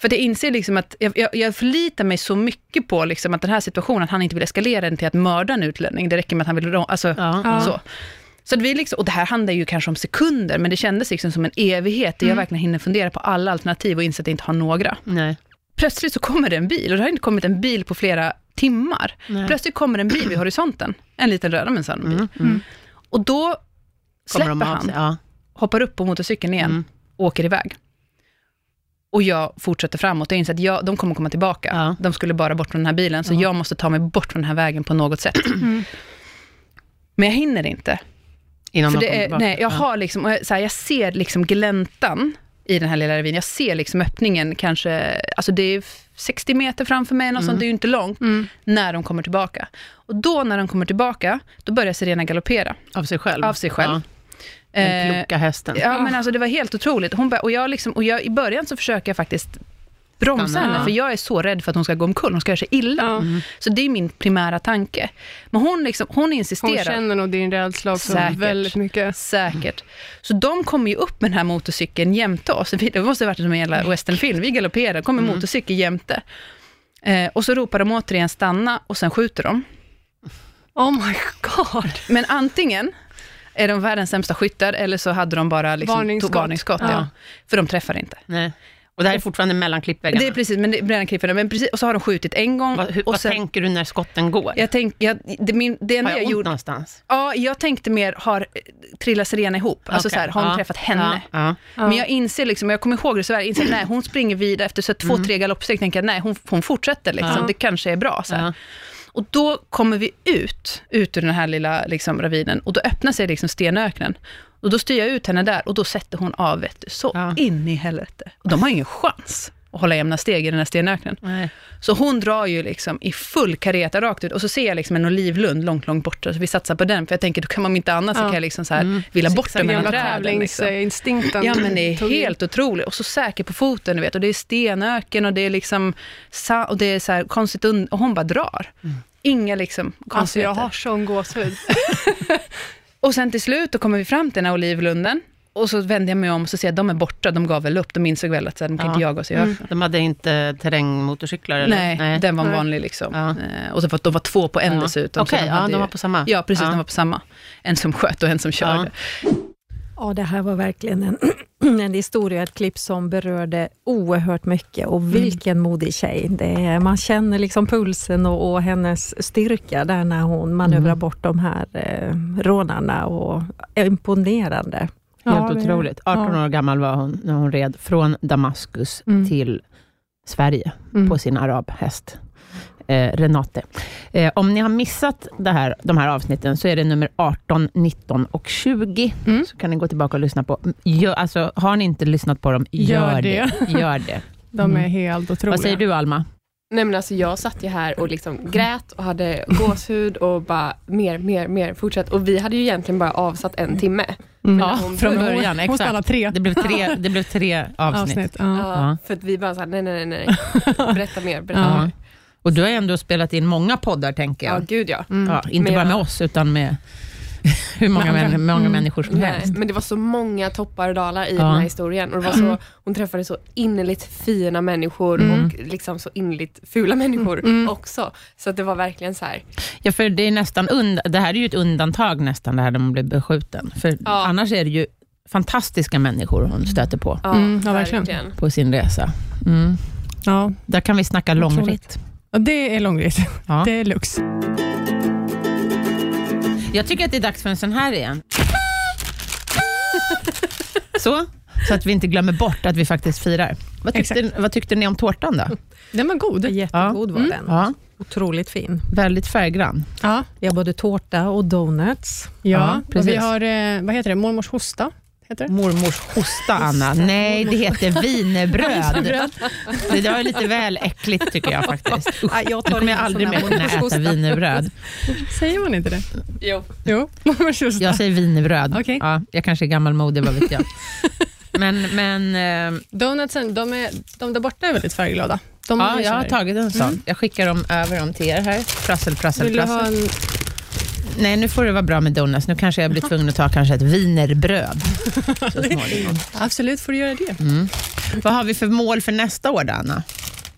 För jag inser liksom att jag, jag, jag förlitar mig så mycket på liksom att den här situationen, att han inte vill eskalera den till att mörda en utlänning. Det räcker med att han vill... Alltså, Ja. Ja. så. Så vi liksom, och det här handlar ju kanske om sekunder, men det kändes liksom som en evighet, där jag verkligen hinner fundera på alla alternativ och inse att jag inte har några. Nej. Plötsligt så kommer det en bil, och det har inte kommit en bil på flera timmar. Nej. Plötsligt kommer en bil vid horisonten, en liten röd minsann bil. Mm. Mm. Och då Kommer släpper han? Ja. hoppar upp på motorcykeln igen, Mm. och åker iväg. Och jag fortsätter framåt. Jag inser att jag, de kommer komma tillbaka. Ja. De skulle bara bort från den här bilen, så Ja. jag måste ta mig bort från den här vägen på något sätt. Men jag hinner inte. Innan För de det är, nej, jag, Ja. har liksom, jag, så här, jag ser liksom gläntan i den här lilla ravinen. Jag ser liksom öppningen kanske, alltså det är 60 meter framför mig, Mm. sånt, det är ju inte långt, Mm. när de kommer tillbaka. Och då när de kommer tillbaka, då börjar Serena galoppera Av sig själv? av sig själv. Ja. Den Eh, kloka hästen. Ja, men alltså det var helt otroligt. Hon och jag liksom, och jag, I början så försöker jag faktiskt bromsa henne, för jag är så rädd för att hon ska gå omkull, hon ska göra sig illa. Ja. Så det är min primära tanke. Men hon, liksom, hon Hon insisterar. känner nog din rädsla också Säkert. väldigt mycket. Säkert. Så de kommer ju upp med den här motorcykeln jämte oss. Det måste ha varit som en jävla westernfilm. Vi galopperar, kommer Mm. motorcykel jämte. Eh, och så ropar de återigen stanna och sen skjuter de. Oh my god. Men antingen är de världens sämsta skyttar eller så hade de bara liksom Varningsskott. varningsskott ja. Ja. För de träffar inte. Nej. Och det här är fortfarande mellan klippväggarna? Det är precis, men det är redan klipparna. Men precis, och så har de skjutit en gång. vad, hur, och vad tänker du när skotten går? jag tänk, jag, det, min, det enda har jag jag ont gjorde, någonstans? ja, jag tänkte mer, har trillat Serena ihop? Alltså Okej. så här, har hon Ja. träffat henne? Ja. Ja. Men jag inser, liksom, jag kommer ihåg det så väl, inser nej, hon springer vidare efter så två, tre galoppsteg, tänker jag nej, hon, hon fortsätter, liksom. Mm. Det kanske är bra. Så här. Och då kommer vi ut, ut ur den här lilla liksom, ravinen, och då öppnar sig liksom stenöknen. Och då styr jag ut henne där, och då sätter hon av, vet du, så Ja. in i helvete. Och de har ingen chans att hålla jämna steg i den här stenöknen. Nej. Så hon drar ju liksom i full kareta rakt ut, och så ser jag liksom en olivlund långt, långt borta, så vi satsar på den, för jag tänker, då kan man inte annat, så Ja. kan jag liksom så här, Mm. villa bort den mellan träden. Liksom. Ja men det är helt otroligt. Och så säker på foten, du vet. Och det är stenöken och det är liksom, och det är så här konstigt, und- och hon bara drar. Inga liksom Alltså konstigheter. jag har sån gåshud. Och sen till slut, då kommer vi fram till den här olivlunden. och så vände jag mig om och så ser jag att de är borta, de gav väl upp, de insåg väl att så här, de kan Ja. inte jaga oss i öknen. De hade inte terrängmotorcyklar? Eller? Nej, den var Nej. vanlig liksom. Ja. Eh, och så för att de var två på en Ja. dessutom. Okej, de ja, de ju- var på samma. Ja, precis, Ja. de var på samma. En som sköt och en som körde. Ja, det här var verkligen en, en historia, ett klipp som berörde oerhört mycket och vilken modig tjej. Det är, man känner liksom pulsen och, och hennes styrka där när hon manövrar Mm. bort de här eh, rånarna och imponerande. Helt Ja, otroligt. 18 ja. år gammal var hon när hon red från Damaskus Mm. till Sverige Mm. på sin arabhäst. Eh, Renate. Eh, om ni har missat det här, de här avsnitten så är det nummer 18, 19 och 20. Mm. Så kan ni gå tillbaka och lyssna på. Gör, alltså, har ni inte lyssnat på dem, gör, Gör det. Gör det. De är Mm. helt otroliga. Vad säger du Alma? Nej men alltså jag satt ju här och liksom grät och hade gåshud och bara mer, mer, mer, fortsätt. Och vi hade ju egentligen bara avsatt en timme. Mm. Ja, hon från början. Hon Exakt. tre Det blev tre, det blev tre avsnitt. avsnitt. Ja. Ja, Ja. För att vi bara såhär, nej, nej, nej, nej. Berätta mer, berätta Ja. mer. Och du har ändå spelat in många poddar, tänker Ja, jag. gud ja. Mm. Ja, inte Men bara med oss, utan med hur många, män, många Mm. människor som Nej, helst. men det var så många toppar och dalar i Ja. den här historien. Och det var så, hon träffade så innerligt fina människor Mm. och liksom så innerligt fula människor Mm. också. Så att det var verkligen så här. Ja, för det är nästan und- det här är ju ett undantag nästan, det här när man blir beskjuten. För Ja. annars är det ju fantastiska människor hon stöter på, Ja, Mm, ja, verkligen. på sin resa. Mm. Ja. Där kan vi snacka Otroligt. långritt. Och det är långritt. Ja. Det är lux. Jag tycker att det är dags för en sån här igen. Så, så att vi inte glömmer bort att vi faktiskt firar. Vad tyckte, vad tyckte ni om tårtan då? Den var god. Jättegod var Mm. den. Ja, Otroligt fin. väldigt färggrann. Ja, Vi har både tårta och donuts. ja. Ja, och precis. vi har, eh, vad heter det, mormors hosta. Heter det? Mormors hosta, Anna. Nej, det heter wienerbröd. Det där var lite väl äckligt tycker jag faktiskt. Usch, Ja, jag tar kommer jag aldrig mer kunna äta wienerbröd. Säger man inte det? Jo. Jo, mormors hosta. Jag säger wienerbröd. Okej. Ja, jag kanske är gammalmodig, vad vet jag. Men, men eh, Donutsen, de, är, de där borta är väldigt färgglada. De ja, jag har tagit en sån. Jag skickar dem över dem till er här. Prassel, prassel, Vill du ha prassel. Nej, nu får det vara bra med donuts. Nu kanske jag blir tvungen att ta kanske ett wienerbröd. Så småningom. Absolut får du göra det. Mm. Vad har vi för mål för nästa år, då, Anna?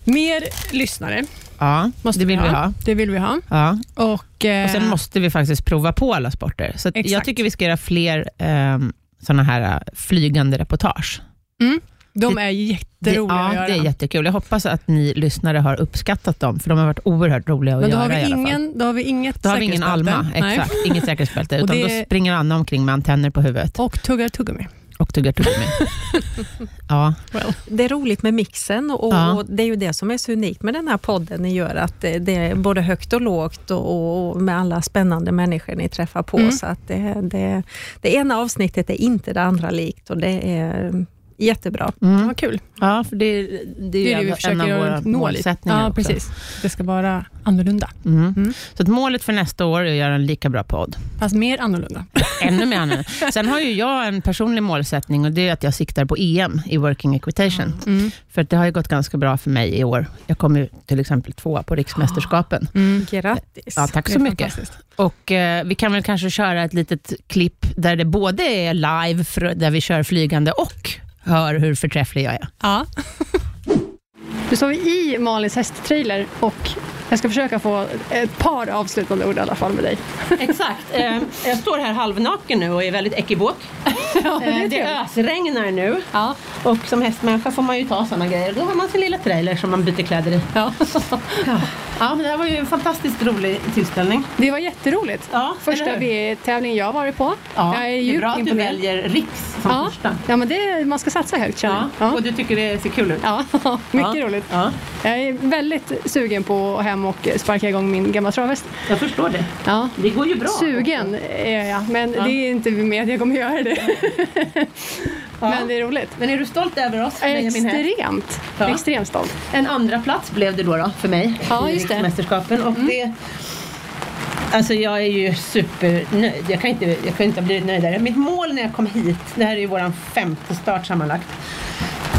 Mer lyssnare Ja, måste det vill vi ha. Det vill vi ha. Ja. Och, eh, Och sen måste vi faktiskt prova på alla sporter. Så jag tycker vi ska göra fler eh, såna här eh, flygande reportage. De är jätteroliga det, att ja, göra. det är jättekul. Jag hoppas att ni lyssnare har uppskattat dem, för de har varit oerhört roliga att Men då göra har, vi ingen, då har vi inget Då har vi ingen. Alma, Nej. exakt. Inget säkerhetsbälte, utan det- då springer Anna omkring med antenner på huvudet Och tuggar tuggummi. och tuggar tuggummi. ja, Det är roligt med mixen och, Ja. och det är ju det som är så unikt med den här podden. Ni gör att det, det är både högt och lågt och, och med alla spännande människor ni träffar på. Mm. Så att det, det, det ena avsnittet är inte det andra likt och det är jättebra. mm. Vad kul. ja för det, det är Det ju är det vi en försöker av våra målsättningar Ja, också. precis. Det ska vara annorlunda. Mm. Mm. Så att målet för nästa år är att göra en lika bra podd. Fast mer annorlunda. Ännu mer annorlunda. Sen har ju jag en personlig målsättning och det är att jag siktar på EM i working equitation. Mm. För att det har ju gått ganska bra för mig i år. Jag kom ju till exempel tvåa på riksmästerskapen. Mm. Grattis! Ja, tack så mycket. Och eh, vi kan väl kanske köra ett litet klipp där det både är live, för, där vi kör flygande och hör hur förträfflig jag är. Ja. Nu står vi i Malins hästtrailer och jag ska försöka få ett par avslutande ord i alla fall med dig. Exakt. Eh, jag står här halvnaken nu och är väldigt ekibok. Ja, Eh, det ösregnar nu Ja. och som hästmänniska får man ju ta sådana grejer. Då har man sin lilla trailer som man byter kläder i. Ja. Ja, ja men det här var ju en fantastiskt rolig tillställning. Det var jätteroligt. Ja, Första? V-tävlingen jag varit på. Ja, jag är det är djupt bra att du imponerad. väljer Riks som Ja. första. Ja, men det, man ska satsa högt känner Ja. jag. Och du tycker det ser kul ut? Ja. ja, mycket Ja. roligt. Ja, Jag är väldigt sugen på att hem och sparka igång min gamla travhäst. jag förstår det. Ja. Det går ju bra. Sugen är jag, men Ja. det är inte med att jag kommer göra det. Men det är roligt. Men är du stolt över oss? Och extremt, Ja. extremt stolt. En andra plats blev det då, då för mig Ja, i just det. Mm. Och det, alltså jag är ju supernöjd. Jag kan, inte, jag kan inte ha blivit nöjdare. Mitt mål när jag kom hit, det här är ju vår femte start sammanlagt.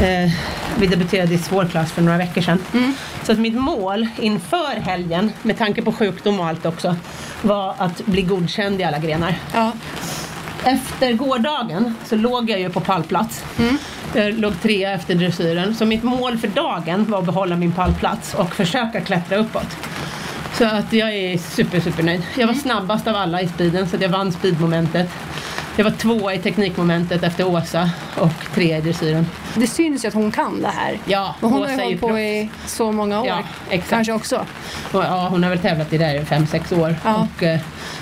Eh, vi debuterade i svår klass för några veckor sedan. Mm. Så att mitt mål inför helgen, med tanke på sjukdom och allt också, var att bli godkänd i alla grenar. Ja. Efter gårdagen så låg jag ju på pallplats. Mm. Jag låg trea efter dressyren. Så mitt mål för dagen var att behålla min pallplats och försöka klättra uppåt. Så att jag är super, super nöjd. Jag Mm. var snabbast av alla i speeden så jag vann speedmomentet. Jag var tvåa i teknikmomentet efter Åsa och trea i dressyren. Det syns ju att hon kan det här. Ja, Men hon Åsa har ju hållit på proffs. i så många år. Ja, exakt. Kanske också. Och, ja, hon har väl tävlat i det här i fem, sex år. Ja. Och, eh,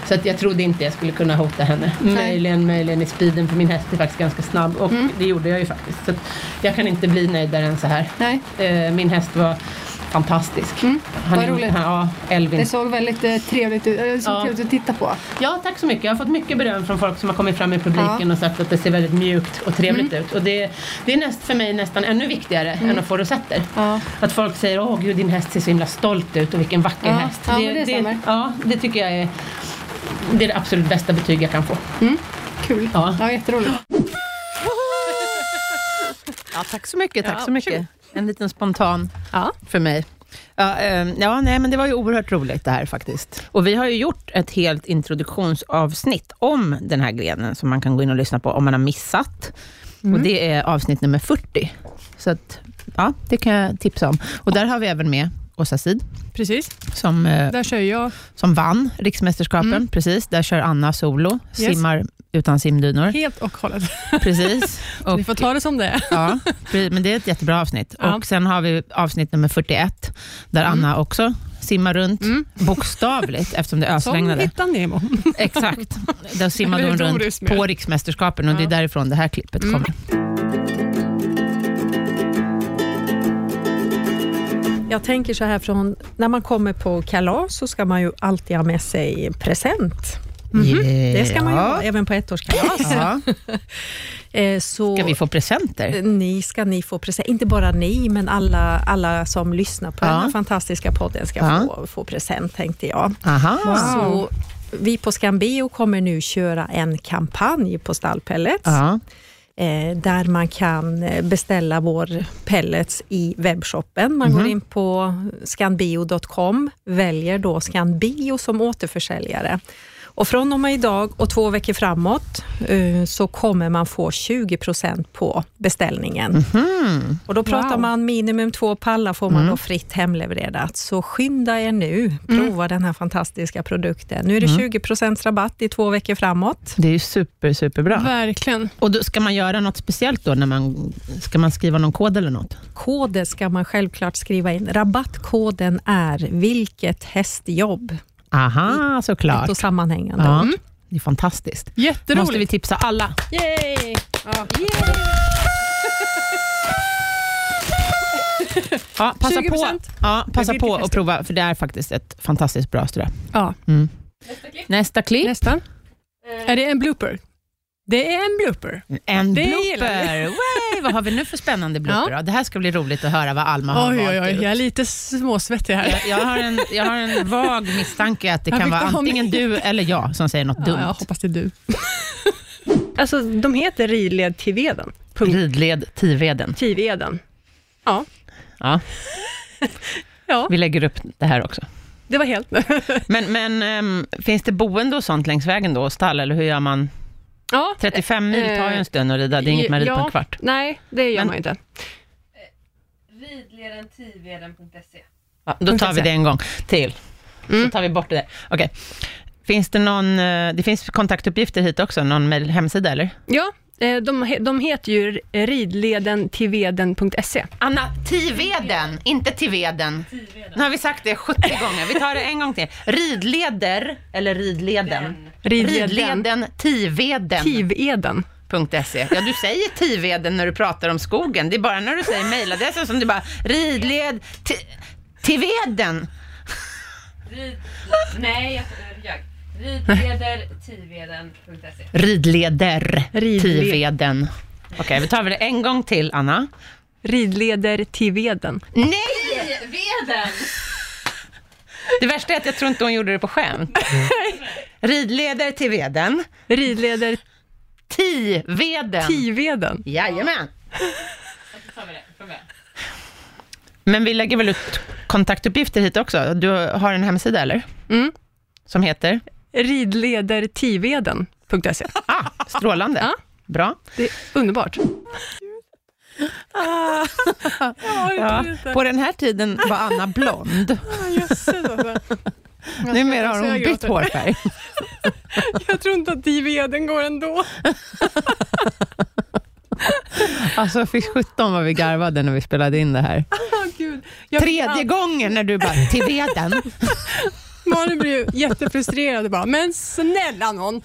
så att jag trodde inte jag skulle kunna hota henne. Möjligen, möjligen i speeden för min häst är faktiskt ganska snabb och Mm. det gjorde jag ju faktiskt. Så jag kan inte bli nöjdare än så här. Nej. Eh, min häst var fantastisk. Mm. Han Vad roligt. han- Ja, Elvin. Det såg väldigt eh, trevligt ut. Det såg Ja. trevligt att titta på. Ja, tack så mycket. Jag har fått mycket beröm från folk som har kommit fram i publiken Ja. Mm. och sagt att det ser väldigt mjukt och trevligt ut. Och det, det är näst, för mig nästan ännu viktigare än att få rosetter. Ja. Att folk säger åh gud din häst ser så himla stolt ut och vilken vacker Ja. häst. Ja, men det stämmer. ja, det tycker jag är det, är det absolut bästa betyg jag kan få. Kul. Ja. Ja, jätteroligt. Ja, tack så mycket. Tack Ja, så mycket. En liten spontan Ja. för mig. Ja, ehm, ja, nej, men det var ju oerhört roligt det här faktiskt. Och vi har ju gjort ett helt introduktionsavsnitt om den här grenen som man kan gå in och lyssna på om man har missat. Och det är avsnitt nummer 40. Så att, ja, det kan jag tipsa om. Och där har vi även med Åsa Sid Precis. som, eh, Där kör jag. som vann riksmästerskapen. Precis, där kör Anna solo, Yes. simmar utan simdynor. Helt och hållet. Precis. Ni får ta det som det är. Ja, men det är ett jättebra avsnitt. Ja. Och Sen har vi avsnitt nummer 41, där Anna också simmar runt, bokstavligt, eftersom det Mm. Som ösregnade. Hitta Nemo. Exakt. Där simmade hon runt på riksmästerskapen och det är därifrån det här klippet Mm. kommer. Jag tänker så här från, när man kommer på kalas så ska man ju alltid ha med sig present. Det ska man ju ha, även på ettårskalas. Ja. Eh, Så Ska vi få presenter? ni ska ni få present, inte bara ni, men alla, alla som lyssnar på Ja. den här fantastiska podden ska Ja. få, få present, tänkte jag. Aha. Så vi på Scambio kommer nu köra en kampanj på Stallpellets, Ja. Eh, där man kan eh, beställa vår pellets i webbshoppen. Man går in på scanbio.com, väljer då Scanbio som återförsäljare. Och från och med idag och två veckor framåt eh, så kommer man få 20% på beställningen. Och då pratar Wow. man minimum två pallar får man då fritt hemlevererat. Så skynda er nu, prova den här fantastiska produkten. Nu är det 20% rabatt i två veckor framåt. Det är super, superbra. Verkligen. Och då, ska man göra något speciellt då? När man, ska man skriva någon kod eller något? Koden ska man självklart skriva in. Rabattkoden är vilket hästjobb. Aha, Ett såklart. och sammanhängande. Ja. Det är fantastiskt. Jätteroligt. måste vi tipsa alla. Yay! Ja. Ja, passa 20%. på, ja, passa på att prova, för det är faktiskt ett fantastiskt bra strö. Ja. Nästa klipp. Nästa. Är det en blooper? Det är en blooper. En Det blooper. Way, vad har vi nu för spännande blooper? då? Det här ska bli roligt att höra vad Alma har Oj, valt oj, oj. ut. Jag är lite småsvettig här. Jag, jag, har en, jag har en vag misstanke att det Jag kan vara mig. antingen du eller jag som säger något Ja, dumt. jag hoppas det är du. Alltså, de heter ridled Tiveden. Punkt Ridled Tiveden. Tiveden. Ja, Ja, ja vi lägger upp det här också. det var helt... Men, men ehm, finns det boende och sånt längs vägen då, stall, eller hur gör man? Ja, 35 mil tar ju eh, en stund att rida, det är inget man rider på en kvart. Nej, det gör Men- man inte. Ja, då tar vi det en gång till. Så tar vi bort det där. Okej. Finns det någon, eh, det finns kontaktuppgifter hit också, någon hemsida eller? Ja, eh, de, he- de heter ju ridledentiveden.se. Anna, Tiveden, inte Tiveden. Nu har vi sagt det 70 gånger. Vi tar det en gång till. Ridleder, eller ridleden. Ridleden. Ridleden, Tiveden. Tiveden. .se. Ja, du säger Tiveden när du pratar om skogen. Det är bara när du säger mejladressen som du bara ridled ti- Tiveden. Nej, jag Ridledertiveden.se Ridleder, Ridled- Tiveden. Okej, vi tar väl det en gång till, Anna. Ridledertiveden. Nej! Veden! Det värsta är att jag tror inte hon gjorde det på skämt. Ridleder till veden. Ridleder Tiveden. Tiveden. Jajamän. Men vi lägger väl ut kontaktuppgifter hit också? Du har en hemsida eller? Mm. Som heter? Ridledertiveden.se. Ah, Strålande. Ja. Bra. Det är underbart. Ja. På den här tiden var Anna blond. Numera har hon jag bytt gråter. hårfärg. Jag tror inte att Tiveden går ändå. Alltså, för 17 var vi garvade när vi spelade in det här. Oh, Tredje gången när du bara, till veden. Malin blir ju jättefrustrerad och bara, men snälla någon.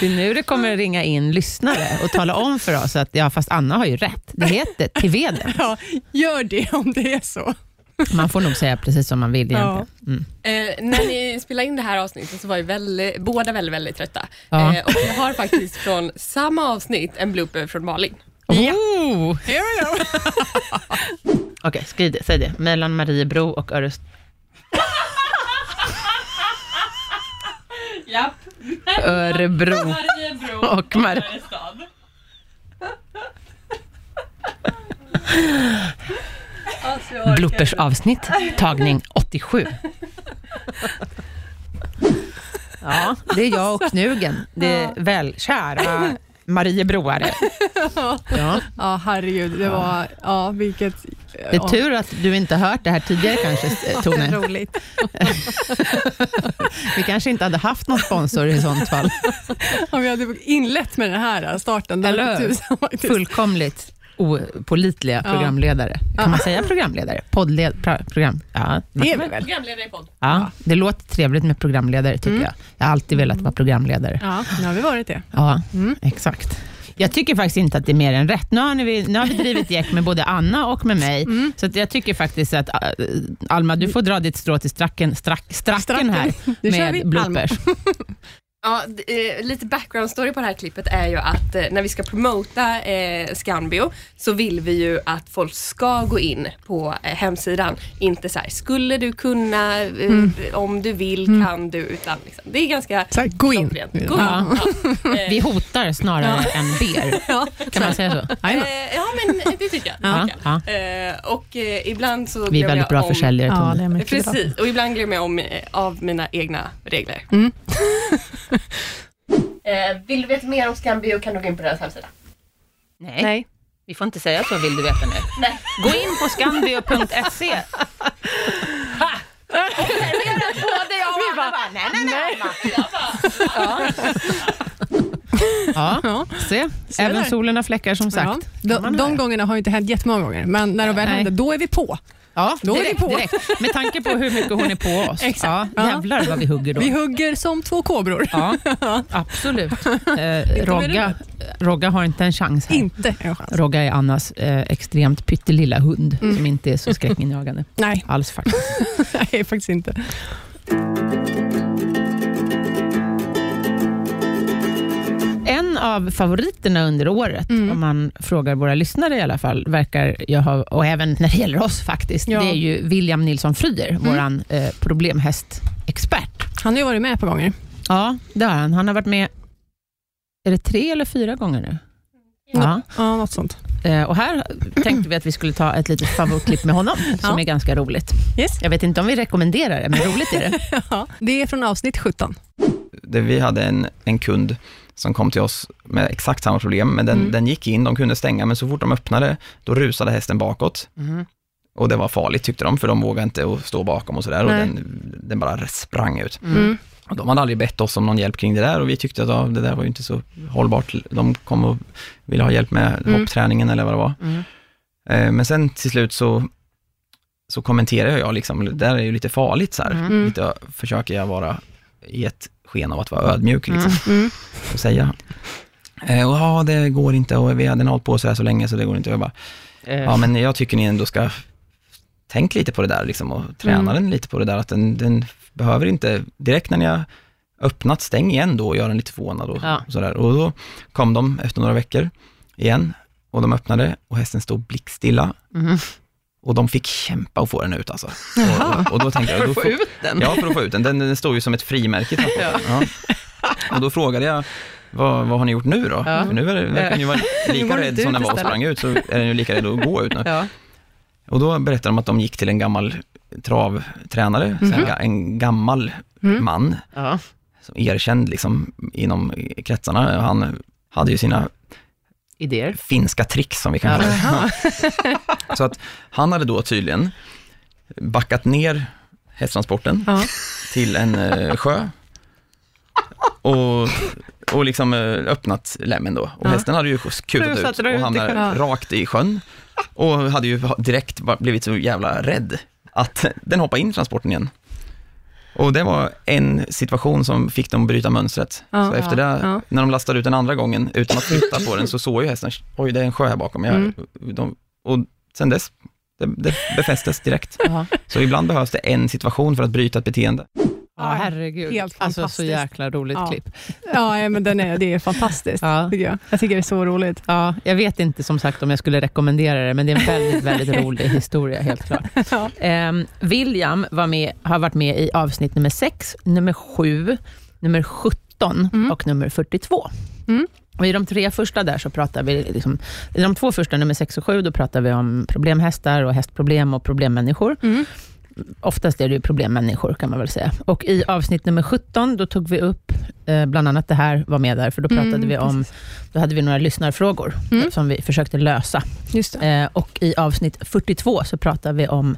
Det är nu det kommer ringa in lyssnare och tala om för oss att, ja fast Anna har ju rätt. Det heter till veden. Ja, gör det om det är så. Man får nog säga precis som man vill Ja. egentligen. Mm. Eh, när ni spelade in det här avsnittet så var ju väldigt, båda väldigt, väldigt trötta. Ja. Eh, och jag har faktiskt från samma avsnitt en blooper från Malin. Oh! Here we go. Okej, skriv det. Säg det. Mellan Mariebro och Örest... Japp. Örebro Mariebro och Mar... stad. Bloopers-avsnitt, tagning 87. Ja, det är jag och Knugen. Det är välkära Mariebroare. Ja. Ja, herregud. Det var, ja, vilket... Det är tur att du inte har hört det här tidigare kanske, eh, Tone. Roligt. Vi kanske inte hade haft någon sponsor i sånt fall. Om vi hade inlett med den här starten. Eller hur? tusan Fullkomligt opålitliga Ja. programledare. Kan man säga programledare? Poddled, pra, program? Ja, Det är vi väl-? Programledare i podd. ja, det låter trevligt med programledare tycker Mm. jag. Jag har alltid velat vara programledare. Ja, nu har vi varit det. Ja, Mm. exakt. Jag tycker faktiskt inte att det är mer än rätt. Nu har, ni, nu har vi drivit gäck med både Anna och med mig, Mm. så att jag tycker faktiskt att äh, Alma, du får dra ditt strå till stracken, strack, stracken Stracken. här med bloopers. Ja, eh, lite background story på det här klippet är ju att eh, när vi ska promota eh, Scanbio så vill vi ju att folk ska gå in på eh, hemsidan. Inte så här, skulle du kunna, eh, om du vill kan du, utan liksom, det är ganska Så här, gå in. Gå in. Ja. Ja. Vi hotar snarare än ber. Ja, Kan man säga så? Ja men det tycker jag. Ja, och eh, ibland så Vi är väldigt jag bra om, försäljare, Ja, Tone. det är mycket bra. Precis, och ibland glömmer jag om eh, av mina egna regler. Mm. eh, vill du veta mer om Scambio kan du gå in på deras hemsida. Nej. Nej. vi får inte säga så vill du veta nu. Nej. Gå in på scambio.se. Ja, Ja. se. Se Även där. solen har fläckar som sagt. Ja. De, de gångerna har ju inte hänt jättemånga gånger, men när de väl Nej. händer, då är vi på. Ja, Då är direkt, på. direkt. Med tanke på hur mycket hon är på oss. Exakt. Ja, jävlar vad vi hugger då. Vi hugger som två kobror. Ja, absolut. Eh, Rogga, Rogga har inte en chans här. Inte en chans. Rogga är Annas eh, extremt pyttelilla hund, Mm. som inte är så skräckinjagande Nej, alls faktiskt. nej, faktiskt inte. Av favoriterna under året, Mm. om man frågar våra lyssnare i alla fall, verkar jag ha, och även när det gäller oss faktiskt, Ja. det är ju William Nilsson Fryer, våran eh, problemhästexpert. Han har ju varit med ett par gånger. Ja, det har han. Han har varit med, är det tre eller fyra gånger nu? Ja. Ja, något sånt. Eh, och här tänkte vi att vi skulle ta ett litet favoritklipp med honom, som Ja. är ganska roligt. Yes. Jag vet inte om vi rekommenderar det, men roligt är det. Ja, det är från avsnitt 17. där vi hade en, en kund som kom till oss med exakt samma problem, men den, Mm. den gick in, de kunde stänga, men så fort de öppnade, då rusade hästen bakåt. Mhm. Och det var farligt tyckte de, för de vågade inte att stå bakom och sådär, och den, den bara sprang ut. Mm. Och de hade aldrig bett oss om någon hjälp kring det där och vi tyckte att ja, det där var ju inte så hållbart. De kom och ville ha hjälp med Mm. hoppträningen eller vad det var. Mm. Eh, Men sen till slut så, så kommenterar jag liksom, det där är ju lite farligt så här. Mm. Lite försöker jag vara i ett sken av att vara ödmjuk liksom, Mm. och säga. Eh, och ja, det går inte och vi hade hållit på så här så länge så det går inte. Och jag bara, Eh, ja men jag tycker ni ändå ska tänk lite på det där liksom och träna Mm. den lite på det där att den, den behöver inte, direkt när ni har öppnat, stäng igen då och gör den lite förvånad och, Ja. och sådär. Och då kom de efter några veckor igen och de öppnade och hästen stod blickstilla mhm. Och de fick kämpa att få den ut alltså. Och, och då tänkte jag, då får, ut den? Ja, för att få ut den. Den, den står ju som ett frimärke. Ja. Ja. Och då frågade jag, vad, vad har ni gjort nu då? Ja. För nu verkar ni vara Nu lika rädd som den och istället. sprang ut, så är den ju lika rädd att gå ut nu. Ja. Och då berättade de att de gick till en gammal travtränare, en, ga- en gammal Mm. man, Ja. som erkänd liksom, inom kretsarna. Han hade ju sina Idéer. finska tricks som vi kan Ja. kalla det. Så att han hade då tydligen backat ner hästtransporten Ja. till en eh, sjö och, och liksom eh, öppnat lämmen då. Och Ja. hästen hade ju kutat ut och hamnat rakt i sjön och hade ju direkt blivit så jävla rädd att den hoppade in i transporten igen. Och det var en situation som fick dem att bryta mönstret. Ja, så efter ja, det, ja. när de lastade ut den andra gången utan att flytta på den, så såg ju hästen, oj det är en sjö här bakom. Jag, Mm. de, och sen dess, det, det befästes direkt. Så ibland behövs det en situation för att bryta ett beteende. Ja herregud. Helt alltså så jäkla roligt Ja. klipp. Ja, men den är, det är fantastiskt, Ja. tycker jag. Jag tycker det är så roligt. Ja, jag vet inte som sagt om jag skulle rekommendera det, men det är en väldigt, väldigt rolig historia, helt klart. Ja. Ehm, William var med, har varit med i avsnitt nummer 6, nummer 7, nummer 17 Mm. och nummer 42. Mm. Och I de tre första där så pratar vi, liksom, i de två första, nummer 6 och 7, då pratar vi om problemhästar och hästproblem och problemmänniskor. Mm. Oftast är det ju problemmänniskor kan man väl säga. Och i avsnitt nummer 17, då tog vi upp, eh, bland annat det här var med där, för då pratade Mm, vi om, precis. då hade vi några lyssnarfrågor Mm. som vi försökte lösa. Eh, och i avsnitt 42 så pratar vi om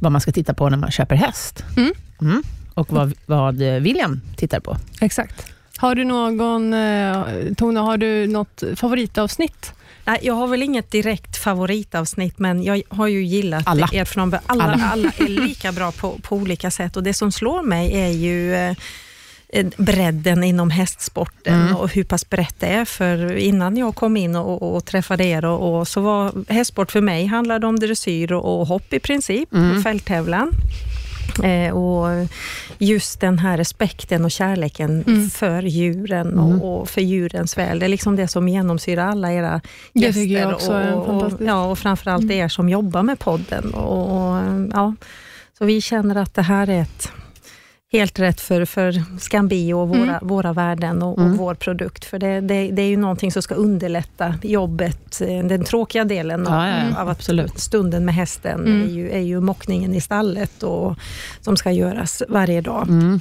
vad man ska titta på när man köper häst. Mm. Mm. Och vad, vad William tittar på. Exakt. Har du någon, eh, Tone, har du något favoritavsnitt? Nej, jag har väl inget direkt favoritavsnitt, men jag har ju gillat Alla. er från början. alla, Alla. alla. är lika bra på, på olika sätt och det som slår mig är ju eh, eh, bredden inom hästsporten Mm. och hur pass brett det är. För innan jag kom in och, och träffade er och, och så var hästsport för mig handlade om dressyr och, och hopp i princip, Mm. fälttävlan. Eh, och just den här respekten och kärleken Mm. för djuren Mm. och, och för djurens väl. Det är liksom det som genomsyrar alla era Det gäster tycker jag också är och, och, fantastiskt. Mm. ja, och framförallt er som jobbar med podden. Och, och, ja. Så vi känner att det här är ett helt rätt för, för Scambio och våra, Mm. våra värden och, Mm. och vår produkt. För det, det, det är ju någonting som ska underlätta jobbet, eh, den tråkiga delen Ja, ja, ja, av att absolut. stunden med hästen Mm. är, ju, är ju mockningen i stallet och, som ska göras varje dag. Mm.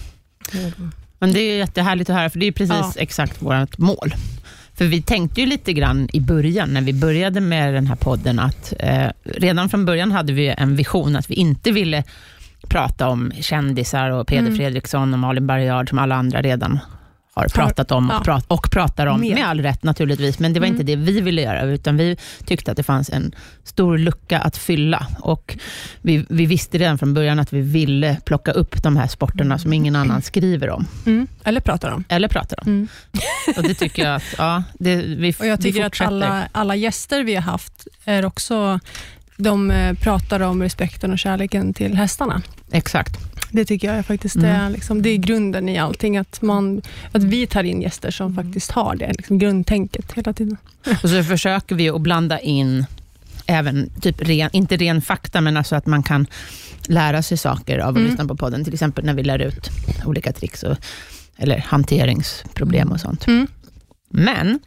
Men det är jättehärligt att höra, för det är precis exakt vårt mål. För vi tänkte ju lite grann i början, när vi började med den här podden, att eh, redan från början hade vi en vision att vi inte ville prata om kändisar och Peder Mm. Fredriksson och Malin Bergard, som alla andra redan har pratat om och, ja. prat, och pratar om, Mer. med all rätt naturligtvis, men det var Mm. inte det vi ville göra, utan vi tyckte att det fanns en stor lucka att fylla. Och vi, vi visste redan från början att vi ville plocka upp de här sporterna som ingen annan skriver om, Mm. Eller pratar om. eller pratar om. Mm. Och det tycker jag att, ja, det, vi, Och jag tycker att alla, alla gäster vi har haft är också, de eh, pratar om respekten och kärleken till hästarna. Exakt. Det tycker jag är faktiskt Mm. är, liksom, det är grunden i allting, att, man, att vi tar in gäster som faktiskt har det liksom, grundtänket hela tiden. Och så försöker vi att blanda in även, typ ren, inte ren fakta, men alltså att man kan lära sig saker av att Mm. lyssna på podden. Till exempel när vi lär ut olika tricks, och, eller hanteringsproblem och sånt. Mm. Men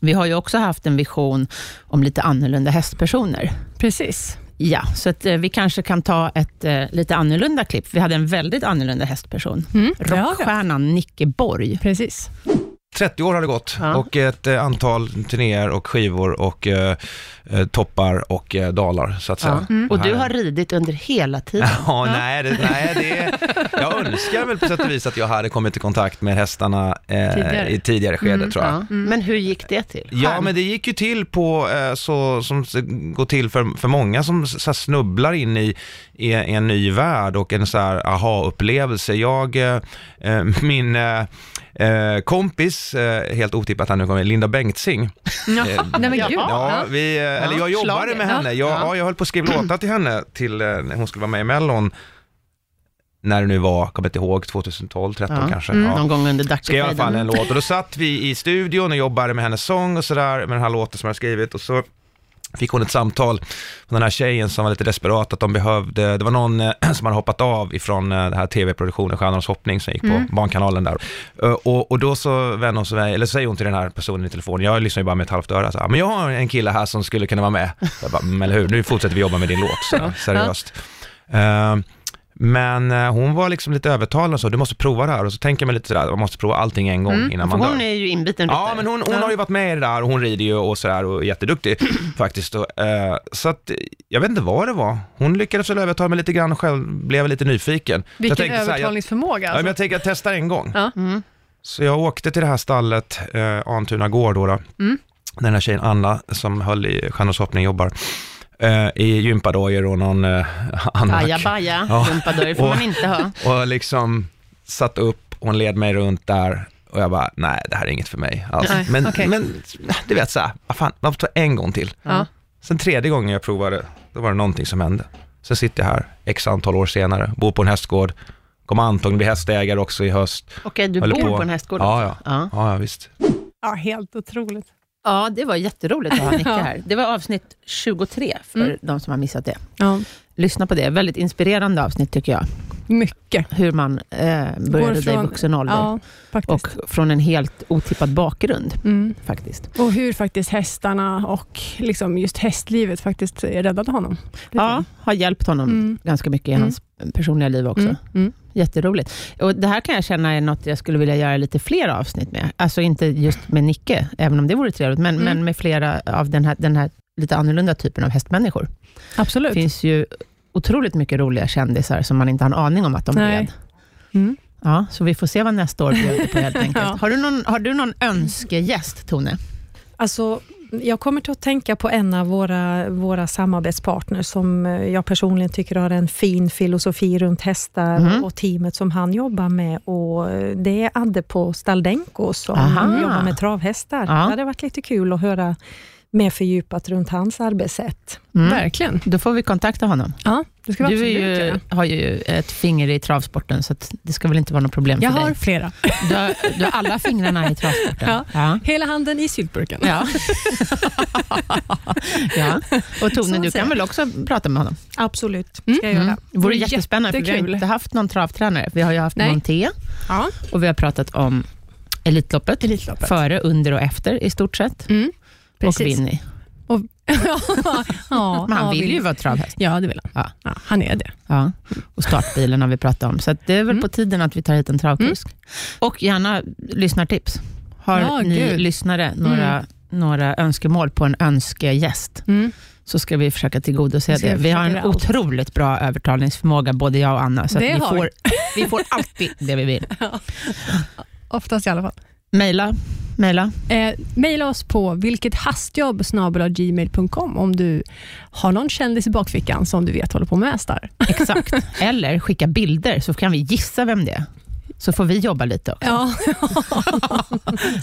vi har ju också haft en vision om lite annorlunda hästpersoner. Precis. Ja, så att, eh, vi kanske kan ta ett eh, lite annorlunda klipp. Vi hade en väldigt annorlunda hästperson. Mm. Rockstjärnan Nicke Borg. Precis. 30 år har det gått Ja. och ett eh, antal turnéer och skivor och eh, eh, toppar och eh, dalar så att säga. Och du har ridit under hela tiden. Ja, nej, det, nej det, jag önskar väl på sätt och vis att jag hade kommit i kontakt med hästarna eh, Tidigare. i tidigare skede Mm, tror jag. Ja. Men hur gick det till? Ja, men det gick ju till på eh, så som går till för, för många som så snubblar in i, i en ny värld och en så här aha-upplevelse. Jag, eh, eh, min eh, eh, kompis, eh, helt otippat här nu kommer, Linda Bengtzing. Eh, Nej men gud. Ja, vi, eh, eller jag jobbade med henne. Jag, ja. jag höll på att skriva låtar till henne till eh, när hon skulle vara med i Mellon. När det nu var, kommer inte ihåg, 2012, 13 Ja. kanske. Mm. Ja Någon gång under skrev i alla fall en låt och då satt vi i studion och jobbade med hennes sång och sådär med den här låten som jag skrivit och så fick hon ett samtal från den här tjejen som var lite desperat att de behövde, det var någon eh, som hade hoppat av ifrån eh, den här tv-produktionen Stjärnornas hoppning som gick på Barnkanalen där. Eh, Och, och då så vänder hon sig, eller säger hon till den här personen i telefon, jag lyssnar ju bara med ett halvt öra, så här, men jag har en kille här som skulle kunna vara med. Jag bara, "Mm, eller hur, nu fortsätter vi jobba med din låt, så, seriöst. Eh, Men eh, hon var liksom lite övertalande och så, du måste prova det här. Och så tänker man lite sådär, man måste prova allting en gång Mm, innan För man dör. hon är ju inbiten Ja, ryttare. men hon, hon har ju varit med i det där och hon rider ju och sådär och är jätteduktig faktiskt. Och, eh, så att, jag vet inte vad det var. Hon lyckades väl övertala mig lite grann och själv blev lite nyfiken. Vilken tänkte så här, jag, övertalningsförmåga. ja, Alltså. men jag tänker att jag testar en gång. Ja. Mm. Så jag åkte till det här stallet, eh, Antuna gård då, då. Mm. den här tjejen Anna som höll i stjärnhoppning jobbar. Eh, I gympadojor och någon eh, annan. Ajabaja, Ja. rumpadörr får Och- man inte ha. Och liksom satt upp, hon led mig runt där och jag bara, nej det här är inget för mig alls. Nej, men, okej. men du vet såhär, vad fan, man får ta en gång till. Ja. Sen tredje gången jag provade, då var det någonting som hände. Sen sitter jag här, x antal år senare, bor på en hästgård, kommer antagligen bli hästägare också i höst. Okej, du Håller bor på. på en hästgård Ja, också? ja. ja. Ja, ja visst. ja, helt otroligt. Ja, det var jätteroligt att ha Ja. här. Det var avsnitt 23 för Mm. de som har missat det. Ja, Lyssna på det. Väldigt inspirerande avsnitt tycker jag. mycket. Hur man eh, började i från- vuxen ålder. Ja, och från en helt otippad bakgrund Mm. faktiskt. Och hur faktiskt hästarna och liksom just hästlivet faktiskt räddade honom. Ja, har hjälpt honom Mm. ganska mycket i Mm. hans personliga liv också. Jätteroligt. Och det här kan jag känna är något jag skulle vilja göra lite fler avsnitt med. Alltså inte just med Nicke, även om det vore trevligt, men, Mm. men med flera av den här, den här lite annorlunda typen av hästmänniskor. Det Absolut. finns ju otroligt mycket roliga kändisar som man inte har en aning om att de Nej. red. Mm. Ja, så vi får se vad nästa år bjuder på helt enkelt. Ja. Har, du någon, har du någon önskegäst, Tone? Alltså, jag kommer till att tänka på en av våra, våra samarbetspartners som eh, jag personligen tycker har en fin filosofi runt hästar Mhm. och teamet som han jobbar med. Och eh, det är Adde på Staldenko som Aha. jobbar med travhästar. Ja. Det hade varit lite kul att höra mer fördjupat runt hans arbetssätt. Mm. Verkligen. Då får vi kontakta honom. Ja, det ska vi Du absolut ju, göra. har ju ett finger i travsporten, så att det ska väl inte vara något problem Jag för har dig. flera. Du har, du har alla fingrarna i travsporten. Ja. Ja. Hela handen i syltburken. Ja. ja. Och Tone, du kan jag. väl också prata med honom? Absolut, ska Mm. jag göra. Mm. Det vore Jättekul. jättespännande, för vi har inte haft någon travtränare. Vi har ju haft Nej. Monté Ja. och vi har pratat om Elitloppet, Elitloppet. före, under och efter i stort sett. Mm. Och Precis. Winnie. Och, ja, Men han ja, vill Winnie. ju vara travhäst. Ja, det vill han. Ja. Ja, han är det. Ja. Och startbilen har vi pratat om. Så det är väl Mm. på tiden att vi tar hit en travkusk. Och gärna lyssnartips. Har Ja, ni gud. lyssnare några, några önskemål på en önskegäst, Mm. så ska vi försöka tillgodose det. Vi har en allt. otroligt bra övertalningsförmåga, både jag och Anna. Så vi, har får, vi får alltid det vi vill. Oftast i alla fall. Mejla, mejla. Eh, maila oss på vilkethastjobb gmail.com om du har någon kändis i bakfickan som du vet håller på med hästar. Exakt. Eller skicka bilder, så kan vi gissa vem det är. Så får vi jobba lite också. Ja.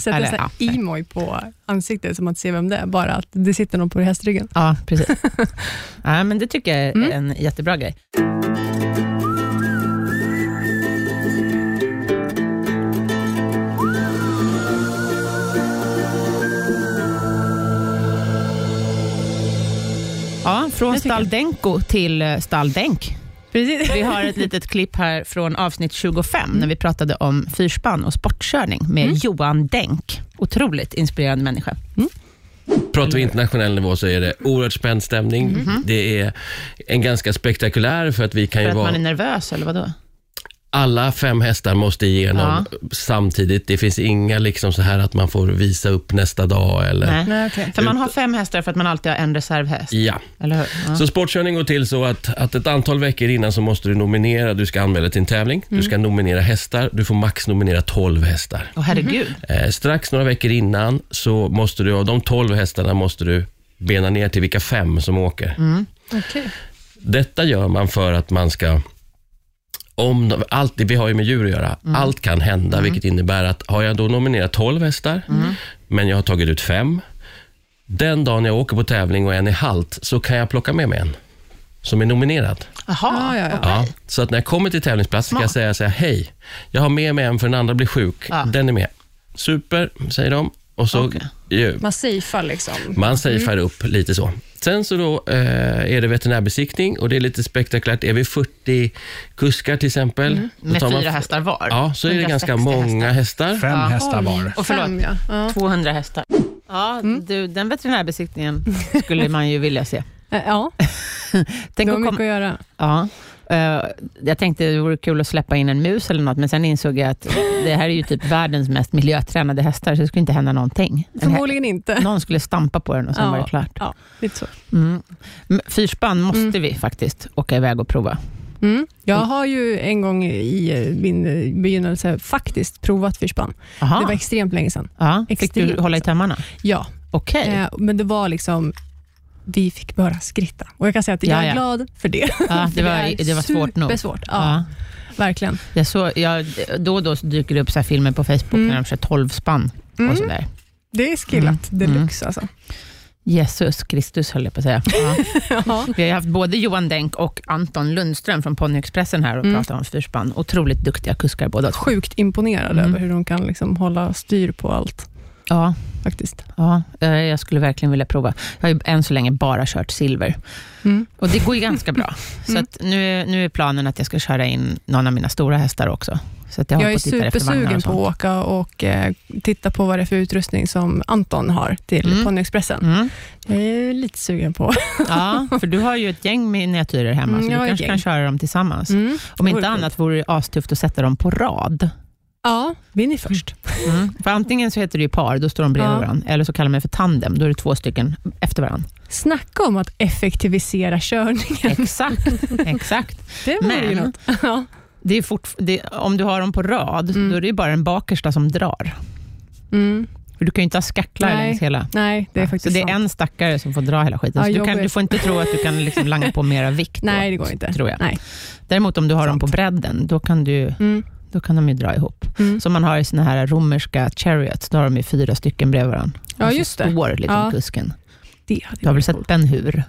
Sätt en ja. emoj på ansiktet så man inte ser vem det är, bara att det sitter någon på hästryggen. Ja, precis. ja, men det tycker jag är Mm. en jättebra grej. Ja, från jag. Staldenko till eh, Stalldenk. Precis. Vi har ett litet klipp här från avsnitt 25, när vi pratade om fyrspann och sportkörning med Mm. Johan Denk. Otroligt inspirerande människa. Pratar vi internationell nivå så är det oerhört spänd stämning. Det är en ganska spektakulär för att vi kan För ju att vara... man är nervös, eller vadå? Alla fem hästar måste igenom samtidigt. Det finns inga liksom så här att man får visa upp nästa dag eller... Nej. Nej, okej. För man har fem hästar för att man alltid har en reservhäst, Ja. eller hur? Ja. Så sportkörning går till så att, att ett antal veckor innan så måste du nominera, du ska anmäla till en tävling, du ska nominera hästar, du får max nominera 12 hästar. Åh herregud. Eh, strax några veckor innan så måste du, av de 12 hästarna måste du bena ner till vilka fem som åker. Okej. Detta gör man för att man ska om de- allt, vi har ju med djur att göra, allt kan hända, vilket innebär att har jag då nominerat 12 hästar, men jag har tagit ut fem, den dagen jag åker på tävling och en är halt, så kan jag plocka med mig en som är nominerad. Jaha, Ja, ja, ja. Ja, så att när jag kommer till tävlingsplats ska jag säga, säga hej, jag har med mig en för den andra blir sjuk, Ja. den är med. Super, säger de. Och så Okej. Ju, Man safear liksom. man safear upp lite så. Sen så då eh, är det veterinärbesiktning och det är lite spektakulärt. Är vi 40 kuskar till exempel, Mm. Med tar man fyra f- hästar var. Ja, så är det ganska 160 många hästar. Fem Ja. hästar var. Och förlåt, Fem, ja. Ja. 200 hästar. Ja, du, den veterinärbesiktningen skulle man ju vilja se. Ja, Tänk det var mycket kom, att göra. ja. Eh, jag tänkte det vore kul att släppa in en mus eller något, men sen insåg jag att det här är ju typ världens mest miljötränade hästar, så det skulle inte hända någonting. Förmodligen inte. någon skulle stampa på den och sen Ja. var det klart. Ja, lite så. Mm. Fyrspann måste vi faktiskt åka iväg och prova. Mm. Jag har ju en gång i eh, min eh, begynnelse faktiskt provat fyrspann. Aha. Det var extremt länge sedan. ja, fick du hålla i tömmarna? Ja, eh, men det var liksom vi fick bara skritta. Och Jag kan säga att jag Ja, är ja. glad för det. Ja, det, var, är det var svårt nog. Supersvårt. Ja, verkligen. Jag så, jag, då och då dyker det upp så här filmer på Facebook Mm. när de kör 12 spann Mm. och sådär. Det är skillat Mm. deluxe alltså. Jesus Kristus höll jag på att säga. Ja. Vi har haft både Johan Denk och Anton Lundström från Ponnyexpressen här och Mm. pratat om fyrspann. Otroligt duktiga kuskar båda. Sjukt imponerad Mm. över hur de kan liksom hålla styr på allt. Ja, faktiskt. ja, eh, jag skulle verkligen vilja prova. Jag har ju än så länge bara kört silver Mm. och det går ju ganska bra. Så Mm. att nu, nu är planen att jag ska köra in någon av mina stora hästar också. Så att jag, Jag, är supersugen på att åka och eh, titta på vad det är för utrustning som Anton har till Mm. Ponnyexpressen. Mm. Jag är lite sugen på. Ja, för du har ju ett gäng miniatyrer hemma, Mm, så du kanske gäng. kan köra dem tillsammans. Mm. Om inte annat vore det astufft att sätta dem på rad. Ja, Vinny först. Mm. För antingen så heter det ju par, då står de bredvid Ja. varandra, eller så kallar man det för tandem, då är det två stycken efter varandra. Snacka om att effektivisera körningen. Exakt, exakt. Det vore ju Men- något. Ja. Det är fort, det, om du har dem på rad, Mm. då är det ju bara den bakersta som drar. Mm. För du kan ju inte ha skacklar Nej, längs hela. Nej, det är så faktiskt det är sant. en stackare som får dra hela skiten. Ja, så du, kan, du får inte tro att du kan liksom langa på mera vikt. då, Nej, det går inte. Tror jag. Nej. Däremot om du har dem på bredden, då kan, du, Mm. Då kan de ju dra ihop. Mm. Som man har i såna här romerska chariots, då har de ju fyra stycken bredvid varandra. Ja, Och så just det. står liksom Ja. kusken. Det hade Du har väl sett. Ben Hur?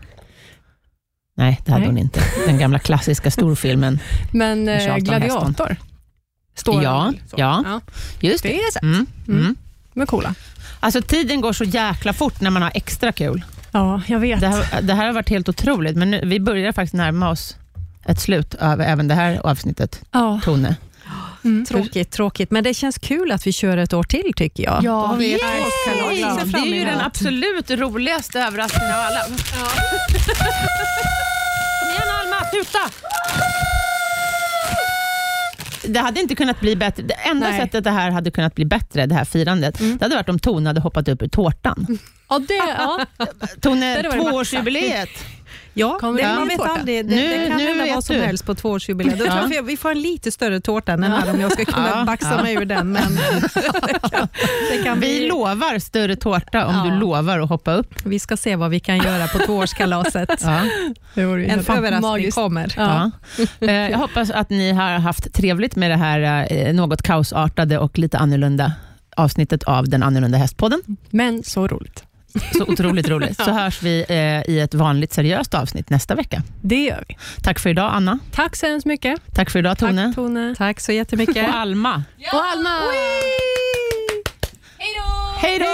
Nej, det hade Nej. hon inte. Den gamla klassiska storfilmen. Men eh, gladiator? Står Ja, ja. ja. Just Det det. är. Mm, mm. Mm. Är coola. Alltså tiden går så jäkla fort när man har extra kul. Ja, jag vet. Det här, det här har varit helt otroligt, men nu, vi börjar faktiskt närma oss ett slut av även det här avsnittet, Ja. Tone. Mm. Tråkigt, tråkigt. Men det känns kul att vi kör ett år till tycker jag. Ja, Då har vi ett Det är ju den absolut roligaste överraskningen av alla. Kom igen Alma, tuta! Det hade inte kunnat bli bättre. Det enda Nej. sättet det här hade kunnat bli bättre, det här firandet, det hade varit om Tone hade hoppat upp ur tårtan. Ja, det, ja. Tone, tvåårsjubileet. Ja, Kommer det, man vet tårta? aldrig. Det, Nu- det kan nu hända vad som du. helst på tvåårsjubileet. Ja. jag vi- vi får en lite större tårta än den här om jag ska kunna Ja. baxa Ja. mig ur den. Men det kan, det kan Vi bli, lovar större tårta om Ja. du lovar att hoppa upp. vi ska se vad vi kan göra på tvåårskalaset. Ja. En överraskning magiskt. kommer. Ja. Eh, Jag hoppas att ni har haft trevligt med det här eh, något kaosartade och lite annorlunda avsnittet av den annorlunda hästpodden. Men så roligt. Så otroligt roligt. Så hörs vi eh, i ett vanligt seriöst avsnitt nästa vecka. Det gör vi. Tack för idag Anna. Tack så hemskt mycket. Tack för idag Tone. Tack Tone. Tack så jättemycket. Och Alma. Och Alma! Hej då!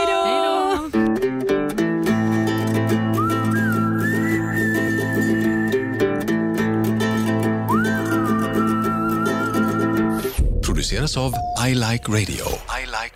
produceras av I Like Radio. I like